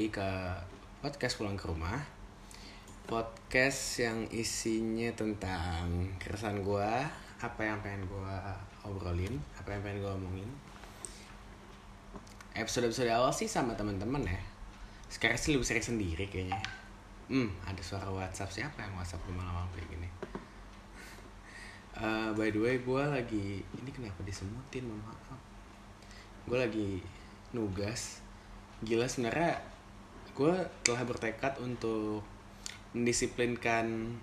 Kembali ke podcast pulang ke rumah. Podcast yang isinya tentang keresahan gue, apa yang pengen gue obrolin, apa yang pengen gue omongin. Episode-episode awal sih sama teman-teman ya. Sekarang sih lebih sering sendiri kayaknya. Hmm, ada suara WhatsApp siapa yang WhatsApp gue malam kayak gini? Eh, by the way, gue lagi ini kenapa disemutin? Mohon maaf. Gue lagi nugas. Gila sebenarnya gue telah bertekad untuk mendisiplinkan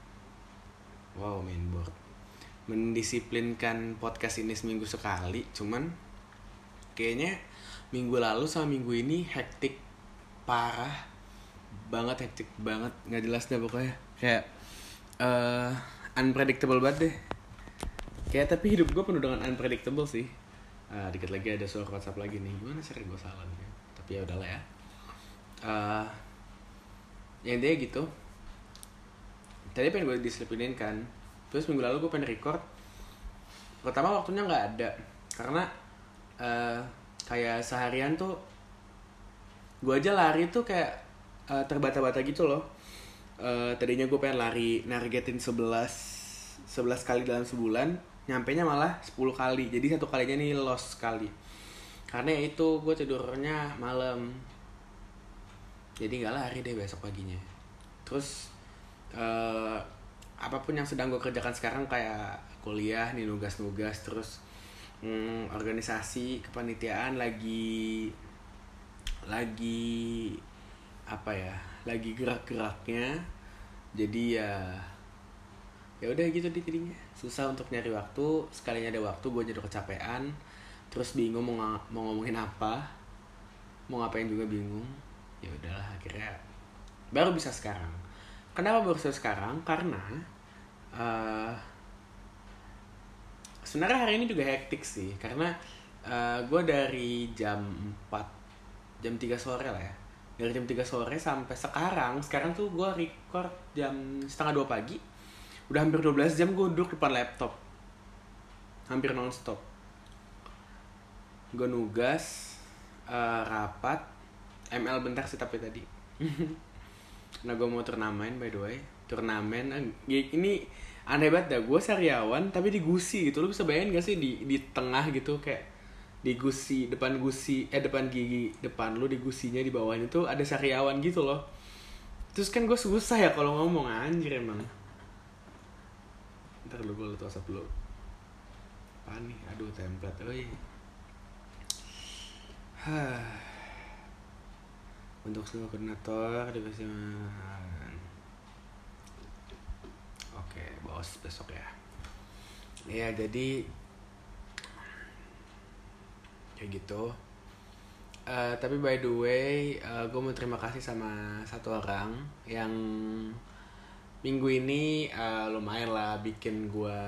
wow mainboard mendisiplinkan podcast ini seminggu sekali cuman kayaknya minggu lalu sama minggu ini hektik parah banget hektik banget nggak jelas deh pokoknya. Kayak eh unpredictable banget deh. Kayak tapi hidup gue penuh dengan unpredictable sih. Ah, dikit lagi ada suara WhatsApp lagi nih. Gimana sering gue salah nih tapi ya udahlah ya Eh ya intinya gitu. Tadi pengen gue disiplinin kan. Terus minggu lalu gue pengen record. Pertama waktunya nggak ada. Karena eh kayak seharian tuh gue aja lari tuh kayak eh, terbata-bata gitu loh. Eh tadinya gue pengen lari nargetin 11 11 kali dalam sebulan nyampe nya malah 10 kali. Jadi satu kalinya nih lost sekali. Karena itu gue tidurnya malam jadi nggak lari deh besok paginya. Terus eh apa pun yang sedang gue kerjakan sekarang kayak kuliah nih nugas-nugas terus hmm, organisasi kepanitiaan lagi lagi apa ya lagi gerak-geraknya. Jadi ya ya udah gitu deh jadinya. Susah untuk nyari waktu sekalinya ada waktu gue jadi kecapean. Terus bingung mau nga- mau ngomongin apa mau ngapain juga bingung ya udahlah akhirnya baru bisa sekarang. Kenapa baru bisa sekarang? Karena eh sebenarnya hari ini juga hektik sih. Karena gue dari jam 4 jam 3 sore lah ya. Dari jam 3 sore sampai sekarang sekarang tuh gue record jam setengah dua pagi udah hampir 12 jam gue duduk depan laptop. Hampir nonstop. Gue nugas eh, rapat ML bentar sih tapi tadi. Nah gue mau turnamen by the way. Turnamen eh, ini aneh banget dah. Gue sariawan tapi di gusi gitu. Lo bisa bayangin gak sih di di tengah gitu kayak di gusi depan gusi eh depan gigi depan lu di gusinya di bawahnya tuh ada sariawan gitu loh. Terus kan gue susah ya kalau ngomong anjir emang. Ntar lu gue liat whatsapp lu. Apaan nih? Aduh template Hah. Untuk seluruh koordinator dikasih oke bos besok ya. Ya jadi kayak gitu. Eh, tapi by the way gue mau terima kasih sama satu orang yang minggu ini eh, lumayan lah bikin gue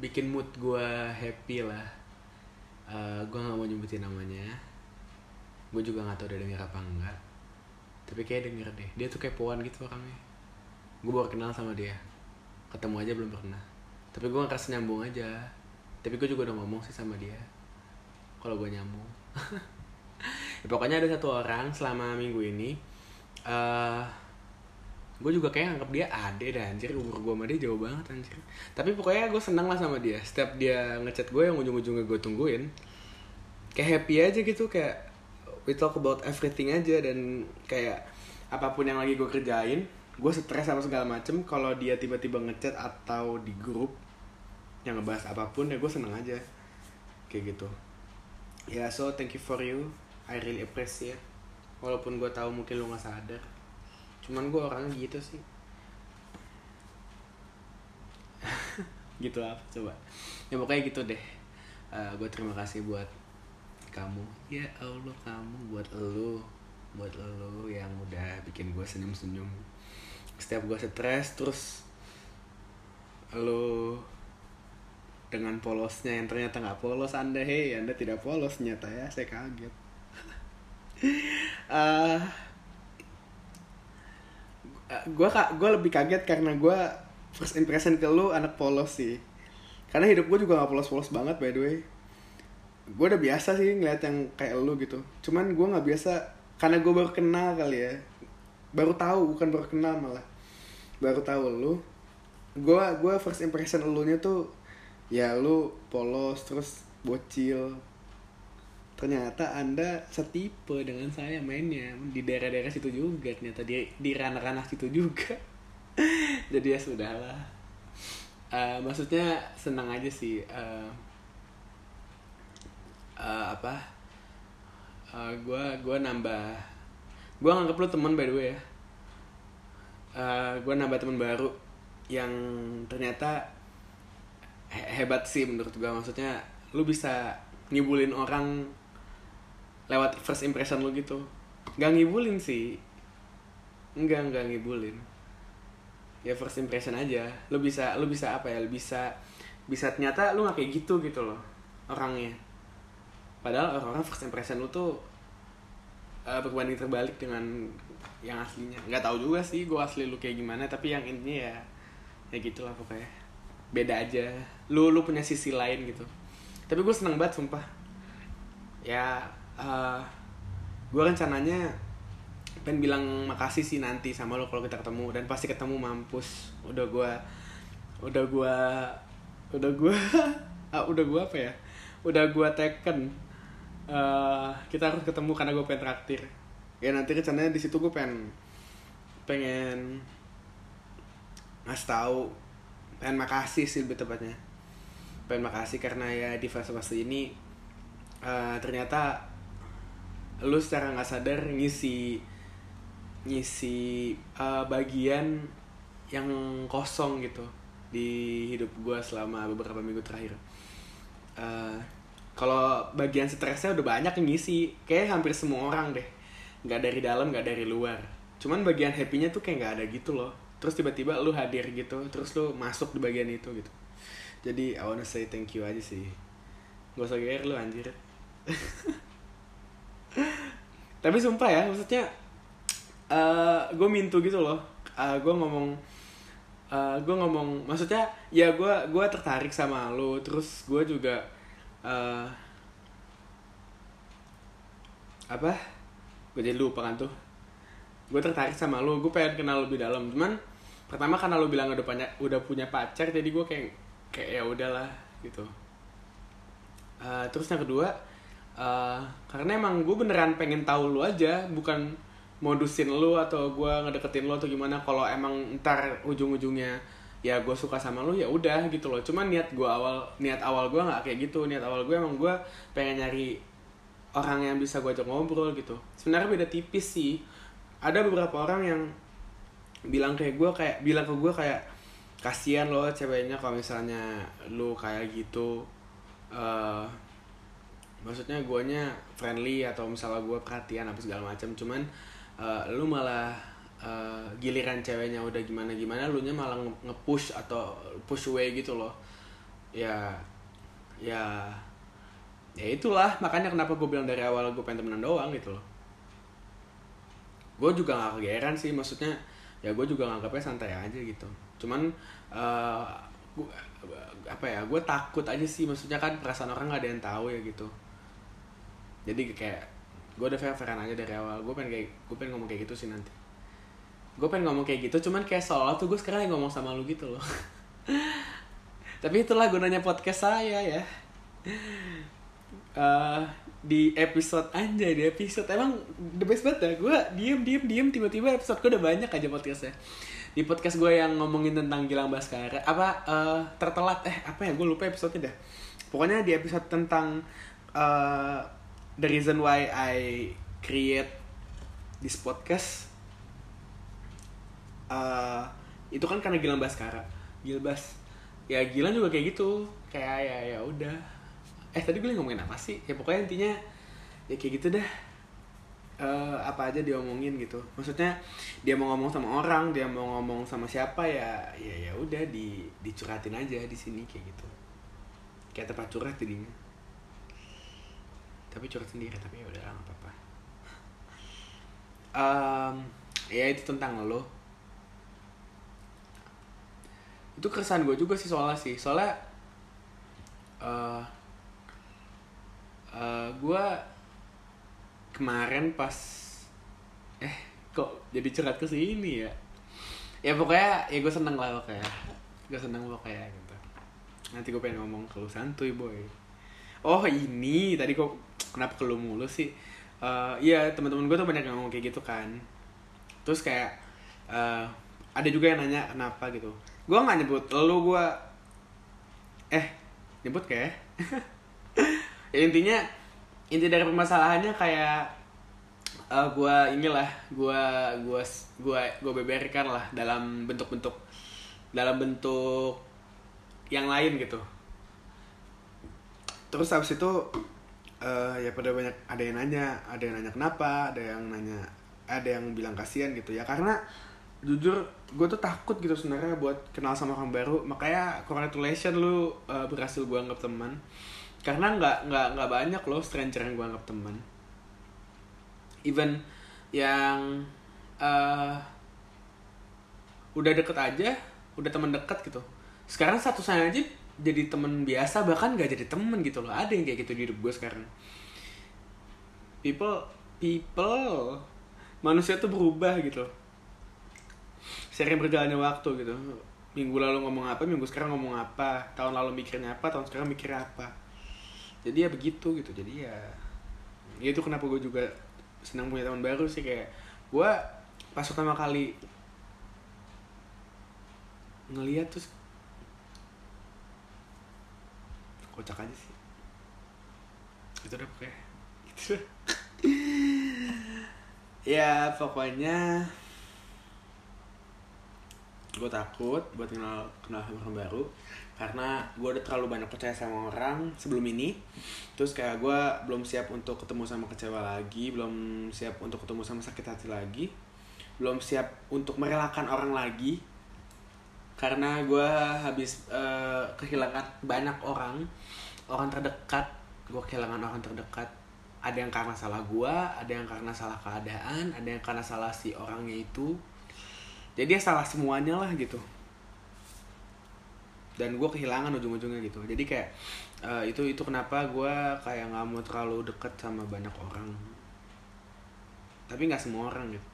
bikin mood gue happy lah. Eh, gue nggak mau nyebutin namanya gue juga nggak tahu dia denger apa enggak. Tapi kayak denger deh. Dia tuh kepoan gitu orangnya. Gue baru kenal sama dia. Ketemu aja belum pernah. Tapi gue ngerasa nyambung aja. Tapi gue juga udah ngomong sih sama dia. Kalau gue nyambung. Ya, pokoknya ada satu orang selama minggu ini eh gue juga kayak anggap dia ade dah anjir. Umur gue sama dia jauh banget anjir. Tapi pokoknya gue seneng lah sama dia. Setiap dia ngechat gue yang ujung-ujungnya gue tungguin kayak happy aja gitu. Kayak we talk about everything aja dan kayak apa pun yang lagi gue kerjain gue stres sama segala macem. Kalau dia tiba-tiba ngechat atau di grup yang ngebahas apa pun ya gue seneng aja. Kayak gitu. Ya so thank you for you. I really appreciate. Walaupun gue tahu mungkin lo nggak sadar. Cuman gue orangnya gitu sih. Gitu apa coba. Ya pokoknya gitu deh. Gue terima kasih buat kamu. Ya allah kamu buat lo buat lo yang udah bikin gue senyum senyum setiap gue stres terus lo dengan polosnya yang ternyata nggak polos anda hei anda tidak polos nyata ya saya kaget. Eh, gue gue lebih kaget karena gue first impression ke lu anak polos sih. Karena hidup gue juga gak polos-polos banget by the way gue udah biasa sih ngeliat yang kayak lu gitu. Cuman gue nggak biasa karena gue baru kenal kali ya. Baru tahu bukan baru kenal malah. Baru tahu lu. Gue gue first impression lu nya tuh ya lu polos terus bocil. Ternyata anda setipe dengan saya mainnya. Di daerah-daerah situ juga ternyata di di ranah-ranah situ juga. Jadi ya sudahlah. Uh, maksudnya senang aja sih uh, uh, apa? Uh, gue gue nambah gue nganggep lu temen by the way ya. Uh, gue nambah temen baru yang ternyata he hebat sih menurut gue maksudnya lu bisa ngibulin orang lewat first impression lu gitu. Nggak ngibulin sih. Enggak enggak ngibulin. Ya first impression aja. Lu bisa lu bisa apa ya? Lu bisa bisa ternyata lu nggak kayak gitu gitu loh orangnya padahal orang-orang first impression lu tuh uh, berbanding terbalik dengan yang aslinya. Nggak tahu juga sih gue asli lu kayak gimana tapi yang ini ya ya gitulah pokoknya. Beda aja. Lu lu punya sisi lain gitu. Tapi gue seneng banget sumpah. Ya uh, gue rencananya pengen bilang makasih sih nanti sama lo kalau kita ketemu dan pasti ketemu mampus. Udah gue udah gue udah gue ah, udah gue apa ya? Udah gue teken uh, kita harus ketemu karena gue pengen traktir. Ya nanti rencananya di situ gue pengen pengen ngasih tahu pengen makasih sih lebih tepatnya. Pengen makasih karena ya di fase-fase ini uh, ternyata lu secara nggak sadar ngisi ngisi uh, bagian yang kosong gitu di hidup gue selama beberapa minggu terakhir. Uh, kalau bagian stresnya udah banyak yang ngisi. Kayak hampir semua orang deh. Nggak dari dalam nggak dari luar. Cuman bagian happynya tuh kayak nggak ada gitu loh. Terus tiba-tiba lu hadir gitu terus lu masuk di bagian itu gitu. Jadi I wanna say thank you aja sih. Gak usah GR lu anjir. Tapi sumpah ya maksudnya uh, eh, gue mintu gitu loh. Uh, eh, gue ngomong uh, eh, gue ngomong maksudnya ya gue gue tertarik sama lo terus gue juga uh, apa? Gue jadi lupa kan tuh. Gue tertarik sama lo gue pengen kenal lebih dalam. Cuman pertama karena lo bilang udah punya udah punya pacar jadi gue kayak kayak ya udahlah gitu. Uh, terus yang kedua uh, karena emang gue beneran pengen tahu lo aja bukan modusin lo atau gue ngedeketin lo atau gimana. Kalau emang ntar ujung-ujungnya ya gue suka sama lu ya udah gitu loh. Cuman niat gue awal niat awal gue nggak kayak gitu. Niat awal gue emang gue pengen nyari orang yang bisa gue ajak ngobrol gitu. Sebenarnya beda tipis sih. Ada beberapa orang yang bilang kayak gue kayak bilang ke gue kayak kasihan loh ceweknya kalau misalnya lu kayak gitu. Uh, maksudnya guanya friendly atau misalnya gue perhatian apa segala macam. Cuman uh, lu malah uh, giliran ceweknya udah gimana gimana lu nya malah nge-push atau push away gitu loh. Ya ya ya itulah. Makanya kenapa gue bilang dari awal gue pengen temenan doang gitu loh. Gue juga gak kegeeran sih maksudnya ya gue juga nganggapnya santai aja gitu. Cuman uh, gua, apa ya gue takut aja sih. Maksudnya kan perasaan orang gak ada yang tahu ya gitu. Jadi kayak gue udah fair fairan aja dari awal. Gue pengen kayak gue pengen ngomong kayak gitu sih nanti gue pengen ngomong kayak gitu cuman kayak seolah tuh gue sekarang yang ngomong sama lu gitu loh. Tapi itulah gunanya podcast saya ya. Uh, di episode aja di episode emang the best banget ya. Gue diem diem diem tiba-tiba episode gue udah banyak aja podcastnya. Di podcast gue yang ngomongin tentang Gilang Baskara apa uh, tertelat eh apa ya gue lupa episode dah. Pokoknya di episode tentang uh, the reason why I create this podcast uh, itu kan karena Gilang Baskara Gilbas ya Gilang juga kayak gitu. Kayak ya ya udah. Eh tadi gue ngomongin apa sih? Ya pokoknya intinya ya kayak gitu dah. Uh, apa aja dia omongin gitu. Maksudnya dia mau ngomong sama orang dia mau ngomong sama siapa ya ya ya udah di dicurhatin aja di sini kayak gitu. Kayak tempat curhat jadinya. Tapi curhat sendiri tapi ya udah nggak apa-apa. Um, ya itu tentang lo itu keresahan gue juga sih soalnya sih. Soalnya uh, uh, gue kemarin pas eh kok jadi curhat ke sini ya? Ya pokoknya ya gue seneng lah pokoknya. Gue seneng pokoknya gitu. Nanti gue pengen ngomong ke lu santuy boy. Oh ini tadi kok kenapa ke lu mulu sih? Eh iya teman-teman gue tuh banyak yang ngomong kayak gitu kan. Terus kayak eh ada juga yang nanya kenapa gitu gue nggak nyebut lu gue eh nyebut kayak ya intinya inti dari permasalahannya kayak uh, gue inilah gue gua gua gua beberkan lah dalam bentuk-bentuk dalam bentuk yang lain gitu. Terus habis itu uh, ya pada banyak ada yang nanya ada yang nanya kenapa ada yang nanya ada yang bilang kasihan gitu ya. Karena jujur gue tuh takut gitu sebenarnya buat kenal sama orang baru. Makanya congratulations lu uh, berhasil gue anggap teman. Karena nggak nggak nggak banyak loh stranger yang gue anggap teman. Even yang uh, udah deket aja udah teman deket gitu. Sekarang satu saya aja jadi teman biasa bahkan gak jadi temen gitu loh. Ada yang kayak gitu di hidup gue sekarang. People people manusia tuh berubah gitu sering berjalannya waktu gitu. Minggu lalu ngomong apa minggu sekarang ngomong apa tahun lalu mikirnya apa tahun sekarang mikirnya apa. Jadi ya begitu gitu. Jadi ya ya itu kenapa gue juga senang punya teman baru sih kayak gue pas pertama kali ngeliat terus kocak aja sih. Itu udah pokoknya. Gitu. Ya pokoknya gue takut buat kenal kenal sama orang baru karena gue udah terlalu banyak percaya sama orang sebelum ini. Terus kayak gue belum siap untuk ketemu sama kecewa lagi belum siap untuk ketemu sama sakit hati lagi belum siap untuk merelakan orang lagi karena gue habis uh, kehilangan banyak orang orang terdekat gue kehilangan orang terdekat. Ada yang karena salah gue ada yang karena salah keadaan ada yang karena salah si orangnya itu jadi ya salah semuanya lah gitu. Dan gue kehilangan ujung-ujungnya gitu. Jadi kayak uh, itu itu kenapa gue kayak nggak mau terlalu deket sama banyak orang. Tapi nggak semua orang gitu.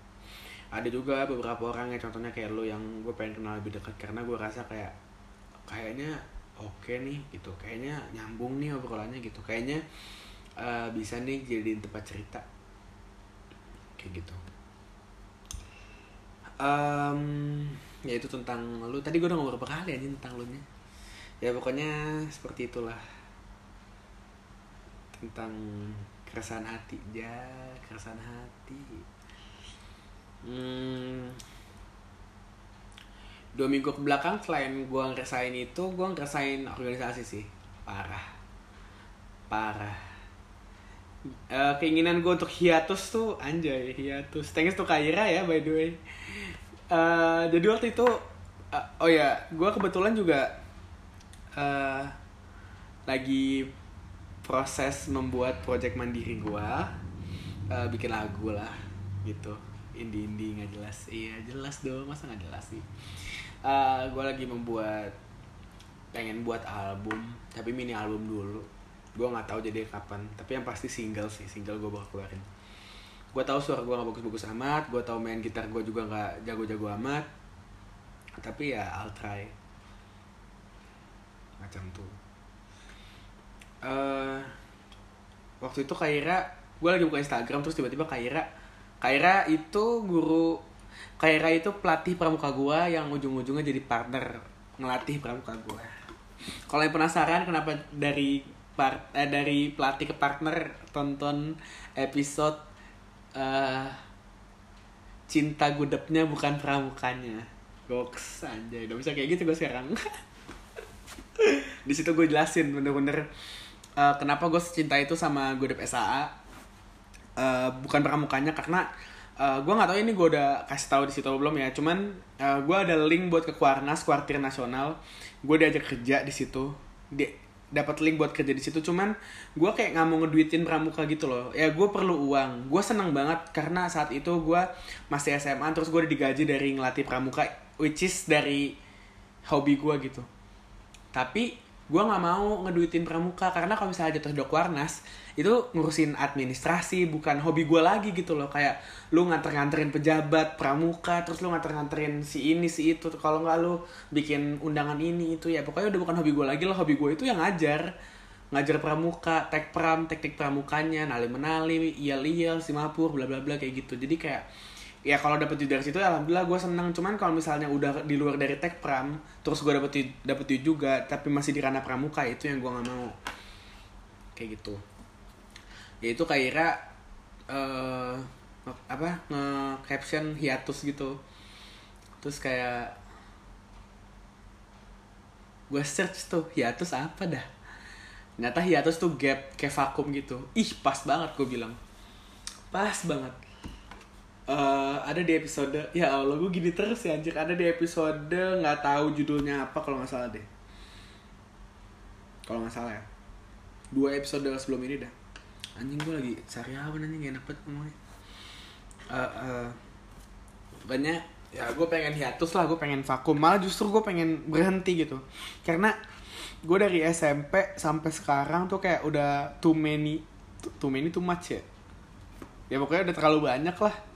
Ada juga beberapa orang ya contohnya kayak lo yang gue pengen kenal lebih dekat karena gue rasa kayak kayaknya oke okay nih gitu. Kayaknya nyambung nih obrolannya gitu. Kayaknya uh, bisa nih jadi tempat cerita. Kayak gitu um, ya itu tentang lu. Tadi gue udah ngomong berapa kali aja tentang lu nya. Ya pokoknya seperti itulah. Tentang keresahan hati. Ya keresahan hati. Hmm, dua minggu ke belakang selain gue ngerasain itu gue ngerasain organisasi sih. Parah. Parah uh, keinginan gue untuk hiatus tuh anjay hiatus. Thanks tuh Kaira ya by the way. Uh, jadi waktu itu uh, oh ya gue kebetulan juga uh, lagi proses membuat project mandiri gue uh, bikin lagu lah gitu. Indie indie nggak jelas. Iya jelas dong masa nggak jelas sih? Uh, gue lagi membuat pengen buat album tapi mini album dulu gue nggak tahu jadi kapan tapi yang pasti single sih single gue bakal keluarin. Gue tahu suara gue gak bagus-bagus amat gue tahu main gitar gue juga nggak jago-jago amat tapi ya I'll try. Macam tuh. Uh, waktu itu Kaira gue lagi buka Instagram terus tiba-tiba Kaira Kaira itu guru Kaira itu pelatih pramuka gue yang ujung-ujungnya jadi partner ngelatih pramuka gue kalau yang penasaran kenapa dari part eh, dari pelatih ke partner tonton episode uh, cinta gudepnya bukan pramukanya. Goks aja udah bisa kayak gitu gue sekarang. Di situ gue jelasin bener-bener uh, kenapa gue cinta itu sama gudep SAA uh, eh, bukan pramukanya karena uh, gue nggak tahu ini gue udah kasih tahu di situ belum ya. Cuman uh, gue ada link buat ke Kuarnas kuartir nasional. Gue diajak kerja di situ. Di dapat link buat kerja di situ. Cuman gue kayak nggak mau ngeduitin pramuka gitu loh. Ya gue perlu uang. Gue seneng banget karena saat itu gue masih SMA terus gue digaji dari ngelatih pramuka which is dari hobi gue gitu. Tapi gue nggak mau ngeduitin pramuka karena kalau misalnya jatuh dok warnas itu ngurusin administrasi bukan hobi gue lagi gitu loh. Kayak lu nganter-nganterin pejabat pramuka terus lu nganter-nganterin si ini si itu. Kalau nggak lu bikin undangan ini itu ya pokoknya udah bukan hobi gue lagi loh hobi gue itu yang ngajar. Ngajar pramuka tek pram teknik pramukanya nali menali iyal iyal simapur bla bla bla kayak gitu. Jadi kayak ya kalau dapet duit dari situ alhamdulillah gue seneng. Cuman kalau misalnya udah di luar dari tech pram terus gue dapet duit juga tapi masih di ranah pramuka itu yang gue nggak mau. Kayak gitu. Ya itu kayak uh, apa nge caption hiatus gitu. Terus kayak gue search tuh hiatus apa dah? Ternyata hiatus tuh gap kayak vakum gitu. Ih pas banget gue bilang. Pas banget uh, ada di episode ya Allah gue gini terus ya anjir. Ada di episode nggak tahu judulnya apa kalau nggak salah deh. Kalau nggak salah ya. Dua episode sebelum ini dah. Anjing gue lagi sariawan anjing enak banget ngomongnya. Uh, uh, banyak ya gue pengen hiatus lah gue pengen vakum. Malah justru gue pengen berhenti gitu. Karena gue dari SMP sampai sekarang tuh kayak udah too many too many too much ya. Ya pokoknya udah terlalu banyak lah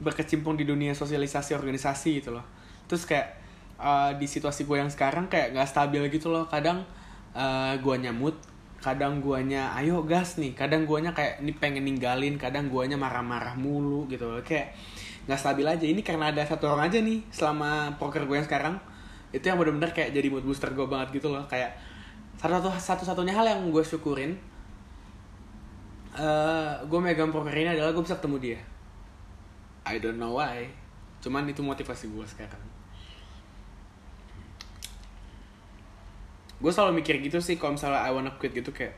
berkecimpung di dunia sosialisasi organisasi gitu loh. Terus kayak uh, di situasi gue yang sekarang kayak nggak stabil gitu loh. Kadang uh, gue nyamut kadang guanya ayo gas nih. Kadang guanya kayak ini pengen ninggalin kadang guanya marah-marah mulu gitu loh. Kayak nggak stabil aja. Ini karena ada satu orang aja nih selama poker gue yang sekarang. Itu yang bener-bener kayak jadi mood booster gue banget gitu loh. Kayak satu satu satu satunya hal yang gue syukurin uh, gue megang poker ini adalah gue bisa ketemu dia I don't know why. Cuman itu motivasi gue sekarang. Gue selalu mikir gitu sih kalau misalnya I wanna quit gitu kayak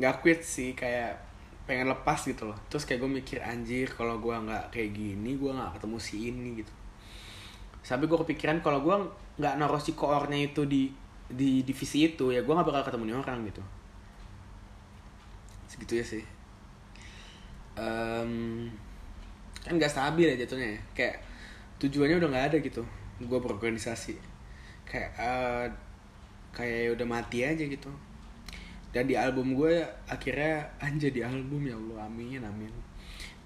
nggak quit sih kayak pengen lepas gitu loh. Terus kayak gue mikir anjir kalau gue nggak kayak gini gue nggak ketemu si ini gitu. Sampai gue kepikiran kalau gue nggak naruh si koornya itu di di divisi itu ya gue nggak bakal ketemu nih orang gitu. Segitu ya sih. Um, kan gak stabil ya jatuhnya ya. Kayak tujuannya udah nggak ada gitu. Gue berorganisasi. Kayak uh, kayak udah mati aja gitu. Dan di album gue akhirnya anjir di album ya allah amin amin.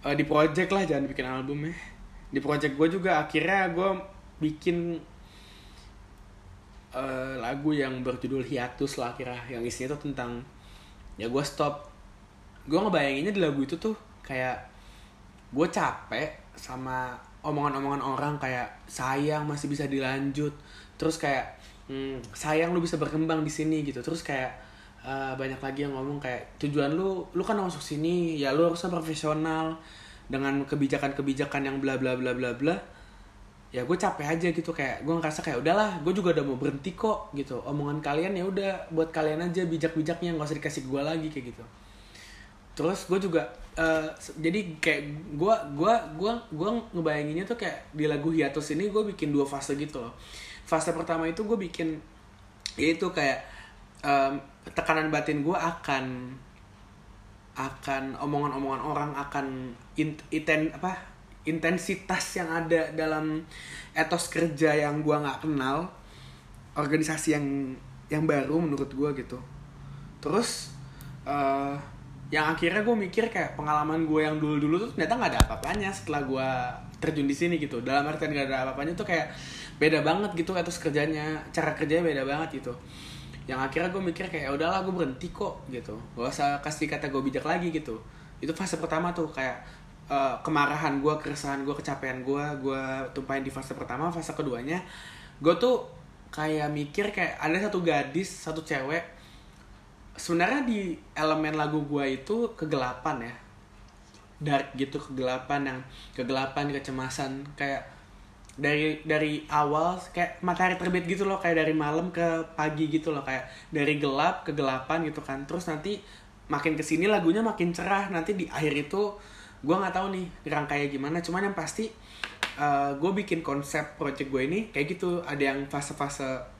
Uh, di project lah jangan bikin album ya. Di project gue juga akhirnya gue bikin uh, lagu yang berjudul hiatus lah akhirnya yang isinya tuh tentang ya gue stop. Gue ngebayanginnya di lagu itu tuh kayak gue capek sama omongan-omongan orang kayak sayang masih bisa dilanjut. Terus kayak hmm, sayang lu bisa berkembang di sini gitu. Terus kayak uh, banyak lagi yang ngomong kayak tujuan lu lu kan masuk sini ya lu harusnya profesional dengan kebijakan-kebijakan yang bla bla bla bla bla. Ya gue capek aja gitu kayak gue ngerasa kayak udahlah gue juga udah mau berhenti kok gitu. Omongan kalian ya udah buat kalian aja bijak-bijaknya nggak usah dikasih gue lagi kayak gitu. Terus gue juga uh, jadi kayak gue gua gua gua ngebayanginnya tuh kayak di lagu hiatus ini gue bikin dua fase gitu loh. Fase pertama itu gue bikin ya itu kayak um, tekanan batin gue akan akan omongan-omongan orang akan in, apa intensitas yang ada dalam etos kerja yang gue nggak kenal organisasi yang yang baru menurut gue gitu. Terus uh, yang akhirnya gue mikir kayak pengalaman gue yang dulu-dulu tuh ternyata nggak ada apa-apanya setelah gue terjun di sini gitu. Dalam artian nggak ada apa-apanya tuh kayak beda banget gitu etos kerjanya. Cara kerjanya beda banget gitu. Yang akhirnya gue mikir kayak ya udahlah gue berhenti kok gitu. Gak usah kasih kata gue bijak lagi gitu. Itu fase pertama tuh kayak uh, kemarahan gue keresahan gue kecapean gue gue tumpahin di fase pertama fase keduanya. Gue tuh kayak mikir kayak ada satu gadis satu cewek sebenarnya di elemen lagu gue itu kegelapan ya. Dark gitu kegelapan yang kegelapan kecemasan. Kayak dari dari awal kayak matahari terbit gitu loh. Kayak dari malam ke pagi gitu loh. Kayak dari gelap ke gelapan gitu kan. Terus nanti makin ke sini lagunya makin cerah. Nanti di akhir itu gue nggak tahu nih kayak gimana. Cuman yang pasti uh, eh, gue bikin konsep project gue ini kayak gitu. Ada yang fase-fase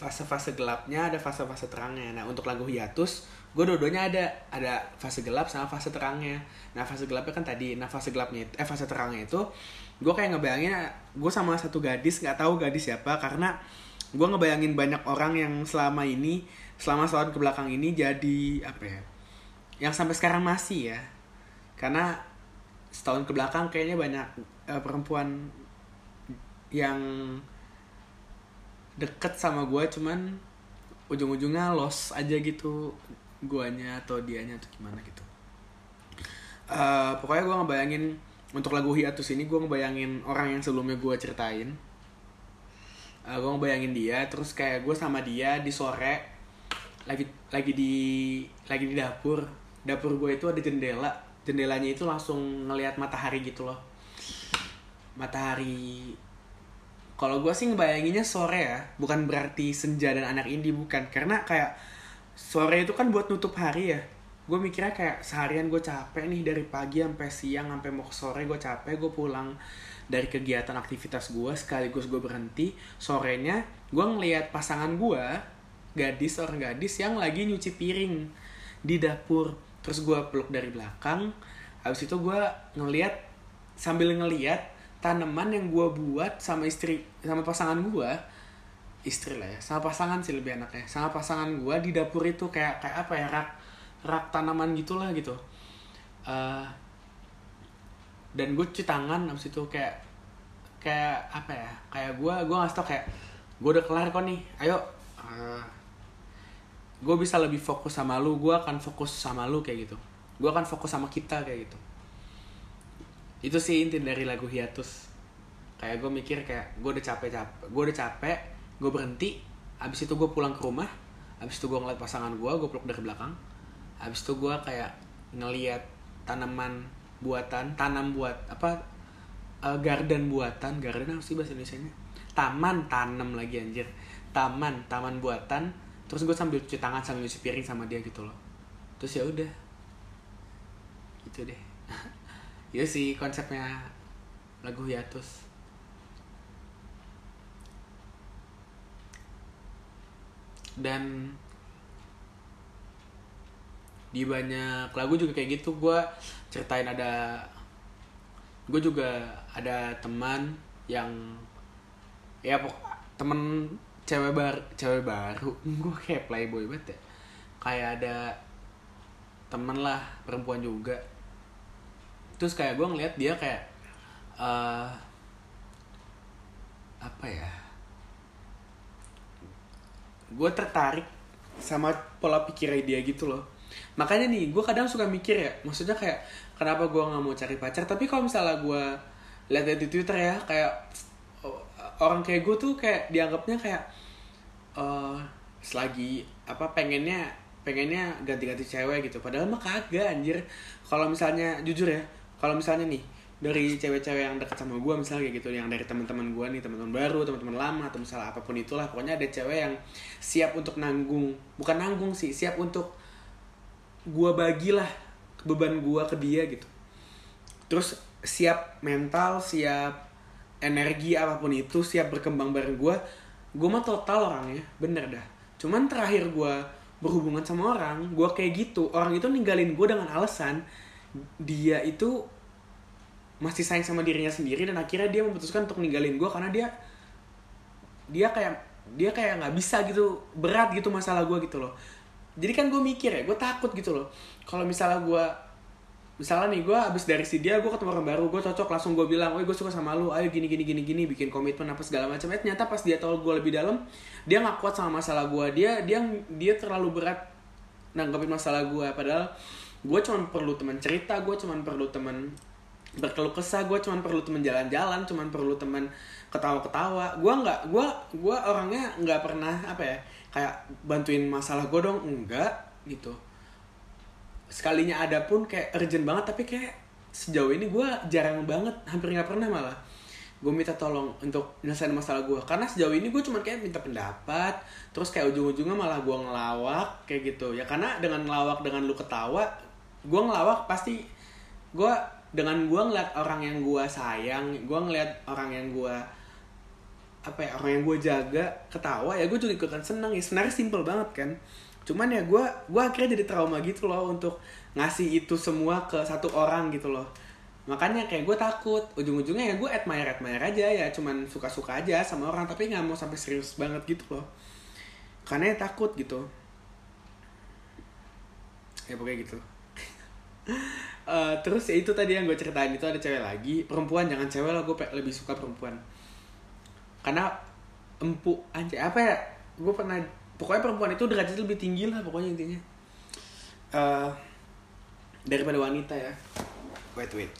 fase-fase gelapnya ada fase-fase terangnya. Nah untuk lagu hiatus gue dua-duanya ada. Ada fase gelap sama fase terangnya. Nah fase gelapnya kan tadi. Nah fase gelapnya eh fase terangnya itu gue kayak ngebayangin gue sama satu gadis nggak tahu gadis siapa karena gue ngebayangin banyak orang yang selama ini selama setahun ke belakang ini jadi apa ya yang sampai sekarang masih ya. Karena setahun ke belakang kayaknya banyak uh, perempuan yang deket sama gue cuman ujung-ujungnya los aja gitu guanya atau dianya atau gimana gitu. Uh, pokoknya gue ngebayangin untuk lagu hiatus ini gue ngebayangin orang yang sebelumnya gue ceritain. Uh, gue ngebayangin dia terus kayak gue sama dia di sore lagi lagi di lagi di dapur. Dapur gue itu ada jendela jendelanya itu langsung ngelihat matahari gitu loh. Matahari kalau gue sih ngebayanginnya sore ya bukan berarti senja dan anak indie bukan. Karena kayak sore itu kan buat nutup hari ya. Gue mikirnya kayak seharian gue capek nih dari pagi sampai siang sampai mau sore gue capek gue pulang dari kegiatan aktivitas gue sekaligus gue berhenti. Sorenya gue ngelihat pasangan gue gadis orang gadis yang lagi nyuci piring di dapur. Terus gue peluk dari belakang habis itu gue ngelihat sambil ngelihat tanaman yang gue buat sama istri sama pasangan gue istri lah ya sama pasangan sih lebih enaknya. Sama pasangan gue di dapur itu kayak kayak apa ya rak rak tanaman gitulah gitu. Uh, dan gue cuci tangan abis itu kayak kayak apa ya kayak gue gue nggak tau kayak gue udah kelar kok nih ayo. Uh, gue bisa lebih fokus sama lu gue akan fokus sama lu kayak gitu. Gue akan fokus sama kita kayak gitu itu sih inti dari lagu hiatus. Kayak gue mikir kayak gue udah capek capek gue udah capek gue berhenti abis itu gue pulang ke rumah abis itu gue ngeliat pasangan gue gue peluk dari belakang. Abis itu gue kayak ngeliat tanaman buatan tanam buat apa uh, garden buatan. Garden apa sih bahasa Indonesia nya? Taman tanam lagi anjir. Taman taman buatan. Terus gue sambil cuci tangan sambil cuci piring sama dia gitu loh. Terus ya udah. Gitu deh itu sih konsepnya lagu hiatus. Dan di banyak lagu juga kayak gitu gue ceritain ada gue juga ada teman yang ya pok temen cewek baru cewek baru. Gue kayak playboy banget ya. Kayak ada temen lah perempuan juga terus kayak gue ngeliat dia kayak uh, apa ya? Gue tertarik sama pola pikirnya dia gitu loh. Makanya nih gue kadang suka mikir ya maksudnya kayak kenapa gue nggak mau cari pacar? Tapi kalau misalnya gue lihat di twitter ya kayak orang kayak gue tuh kayak dianggapnya kayak uh, selagi apa pengennya pengennya ganti-ganti cewek gitu. Padahal mah kagak anjir. Kalau misalnya jujur ya kalau misalnya nih dari cewek-cewek yang dekat sama gue misalnya kayak gitu yang dari teman-teman gue nih teman-teman baru teman-teman lama atau misalnya apa pun itulah pokoknya ada cewek yang siap untuk nanggung. Bukan nanggung sih siap untuk gue bagilah beban gue ke dia gitu. Terus siap mental siap energi apa pun itu siap berkembang bareng gue gue mah total orangnya bener dah. Cuman terakhir gue berhubungan sama orang gue kayak gitu. Orang itu ninggalin gue dengan alasan dia itu masih sayang sama dirinya sendiri dan akhirnya dia memutuskan untuk ninggalin gue karena dia dia kayak dia kayak nggak bisa gitu berat gitu masalah gue gitu loh. Jadi kan gue mikir ya gue takut gitu loh. Kalau misalnya gue misalnya nih gue abis dari si dia gue ketemu orang baru gue cocok langsung gue bilang oh gue suka sama lu ayo gini gini gini gini bikin komitmen apa segala macam. Eh ternyata pas dia tahu gue lebih dalam dia nggak kuat sama masalah gue dia dia dia terlalu berat nanggapin masalah gue padahal gue cuma perlu teman cerita gue cuma perlu teman berkeluh kesah gue cuma perlu teman jalan-jalan cuma perlu teman ketawa-ketawa. Gue nggak gue gue orangnya nggak pernah apa ya kayak bantuin masalah gue dong enggak gitu. Sekalinya ada pun kayak urgent banget tapi kayak sejauh ini gue jarang banget hampir nggak pernah malah. Gue minta tolong untuk nyelesain masalah gue karena sejauh ini gue cuma kayak minta pendapat terus kayak ujung-ujungnya malah gue ngelawak kayak gitu. Ya karena dengan ngelawak dengan lu ketawa gue ngelawak pasti gue dengan gue ngeliat orang yang gue sayang gue ngeliat orang yang gue apa ya orang yang gue jaga ketawa ya gue juga ikutan seneng ya. Sebenarnya simple banget kan. Cuman ya gue gue akhirnya jadi trauma gitu loh untuk ngasih itu semua ke satu orang gitu loh. Makanya kayak gue takut. Ujung-ujungnya ya gue admire admire aja ya. Cuman suka-suka aja sama orang tapi nggak mau sampai serius banget gitu loh. Karena ya takut gitu. Ya pokoknya gitu uh, terus ya itu tadi yang gue ceritain itu ada cewek lagi. Perempuan jangan cewek lah gue lebih suka perempuan. Karena empuk aja apa ya gue pernah pokoknya perempuan itu derajatnya lebih tinggi lah pokoknya intinya. Uh, daripada wanita ya. Wait wait.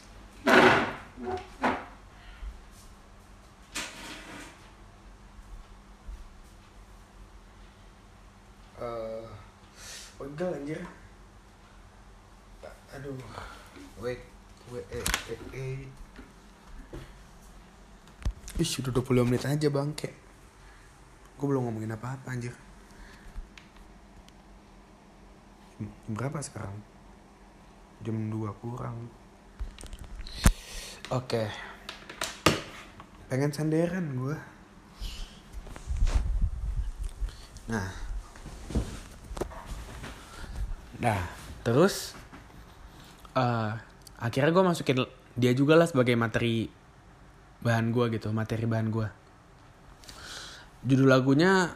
Uh, pegel anjir aduh. Wait wait eh eh eh. Ih, udah 20 menit aja bangke Gue belum ngomongin apa-apa anjir. Jam berapa sekarang? Jam 2 kurang. Oke. Pengen sanderan gue Nah. Nah Terus uh, Akhirnya gue masukin dia juga lah sebagai materi bahan gue gitu materi bahan gue judul lagunya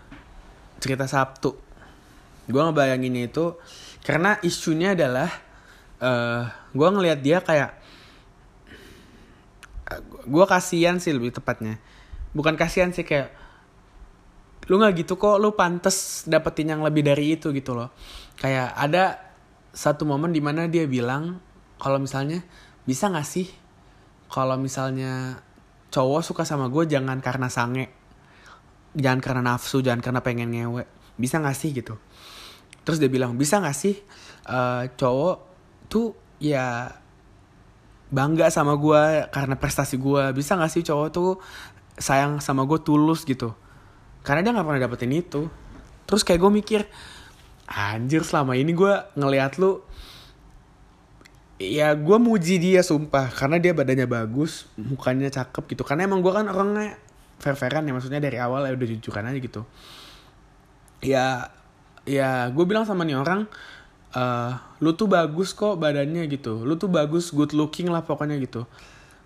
cerita Sabtu. Gue ngebayanginnya itu karena isunya adalah uh, eh, gue ngelihat dia kayak gue kasihan sih lebih tepatnya. Bukan kasihan sih kayak lu nggak gitu kok lu pantes dapetin yang lebih dari itu gitu loh. Kayak ada satu momen di mana dia bilang kalau misalnya bisa nggak sih? Kalau misalnya cowok suka sama gue jangan karena sange. Jangan karena nafsu jangan karena pengen ngewe. Bisa gak sih gitu. Terus dia bilang bisa gak sih uh, cowok tuh ya bangga sama gue karena prestasi gue. Bisa gak sih cowok tuh sayang sama gue tulus gitu. Karena dia nggak pernah dapetin itu. Terus kayak gue mikir anjir selama ini gue ngeliat lu ya gue muji dia sumpah. Karena dia badannya bagus mukanya cakep gitu. Karena emang gue kan orangnya fair-fairan ya maksudnya dari awal ya udah jujuran aja gitu. Ya ya gue bilang sama nih orang uh, lu tuh bagus kok badannya gitu. Lu tuh bagus good looking lah pokoknya gitu.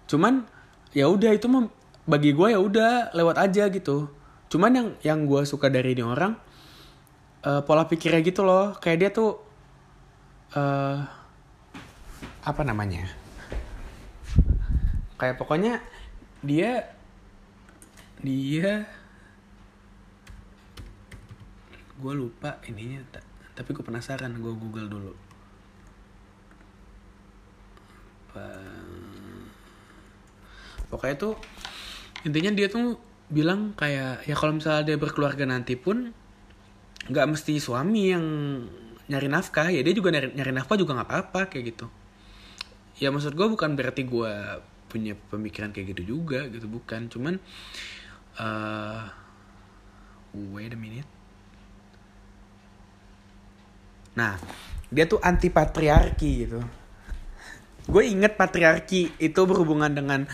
Cuman ya udah itu mah bagi gue ya udah lewat aja gitu. Cuman yang yang gue suka dari ini orang uh, pola pikirnya gitu loh. Kayak dia tuh uh, apa namanya? Kayak pokoknya dia dia gue lupa ininya tapi gue penasaran gue google dulu. Pokoknya tuh intinya dia tuh bilang kayak ya kalau misalnya dia berkeluarga nanti pun nggak mesti suami yang nyari nafkah ya dia juga nyari, nyari nafkah juga nggak apa-apa kayak gitu ya maksud gue bukan berarti gue punya pemikiran kayak gitu juga gitu bukan. Cuman uh, wait a minute. Nah dia tuh anti patriarki gitu. Gue inget patriarki itu berhubungan dengan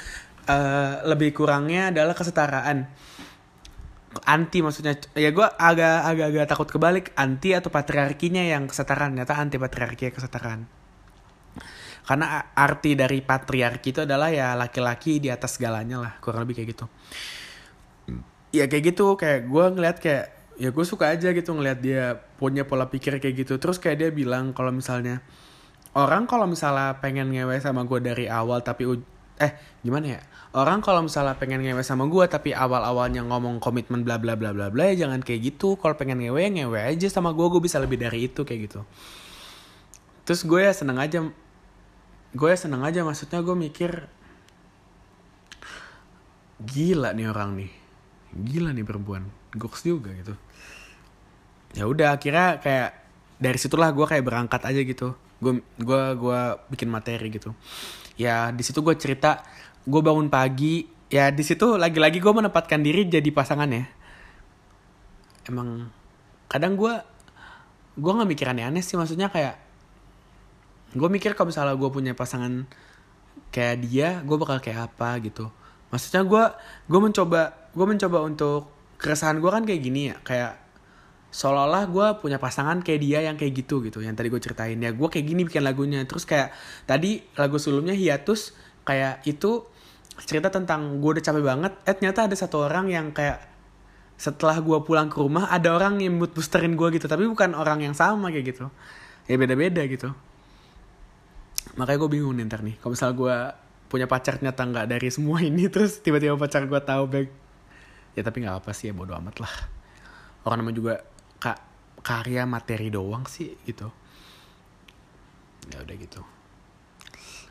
uh, lebih kurangnya adalah kesetaraan. Anti maksudnya ya gue agak agak agak takut kebalik. Anti atau patriarkinya yang kesetaraan. Ternyata anti patriarki kesetaraan karena arti dari patriarki itu adalah ya laki-laki di atas segalanya lah kurang lebih kayak gitu. Ya kayak gitu kayak gue ngeliat kayak ya gue suka aja gitu ngeliat dia punya pola pikir kayak gitu. Terus kayak dia bilang kalau misalnya orang kalau misalnya pengen ngewe sama gue dari awal tapi eh gimana ya? Orang kalau misalnya pengen ngewe sama gue tapi awal awalnya ngomong komitmen bla bla bla bla bla ya jangan kayak gitu. Kalau pengen ngewe ngewe aja sama gue gue bisa lebih dari itu kayak gitu. Terus gue ya seneng aja gue seneng aja maksudnya gue mikir gila nih orang nih. Gila nih perempuan. Goks juga gitu. Ya udah akhirnya kayak dari situlah gue kayak berangkat aja gitu. Gue gue gue bikin materi gitu. Ya di situ gue cerita gue bangun pagi. Ya di situ lagi-lagi gue menempatkan diri jadi pasangan ya. Emang kadang gue gue nggak mikir aneh-aneh sih. Maksudnya kayak gue mikir kalau misalnya gue punya pasangan kayak dia gue bakal kayak apa gitu. Maksudnya gue gue mencoba gue mencoba untuk keresahan gue kan kayak gini ya kayak seolah-olah gue punya pasangan kayak dia yang kayak gitu gitu yang tadi gue ceritain. Ya gue kayak gini bikin lagunya. Terus kayak tadi lagu sebelumnya hiatus kayak itu cerita tentang gue udah capek banget eh ternyata ada satu orang yang kayak setelah gue pulang ke rumah ada orang yang mood boosterin gue gitu. Tapi bukan orang yang sama kayak gitu. Ya beda beda gitu makanya gue bingung nih ntar nih. Kalau misal gue punya pacar ternyata nggak dari semua ini terus tiba-tiba pacar gue tahu baik ya tapi nggak apa sih ya bodo amat lah. Orang namanya juga kak karya materi doang sih gitu. Ya udah gitu.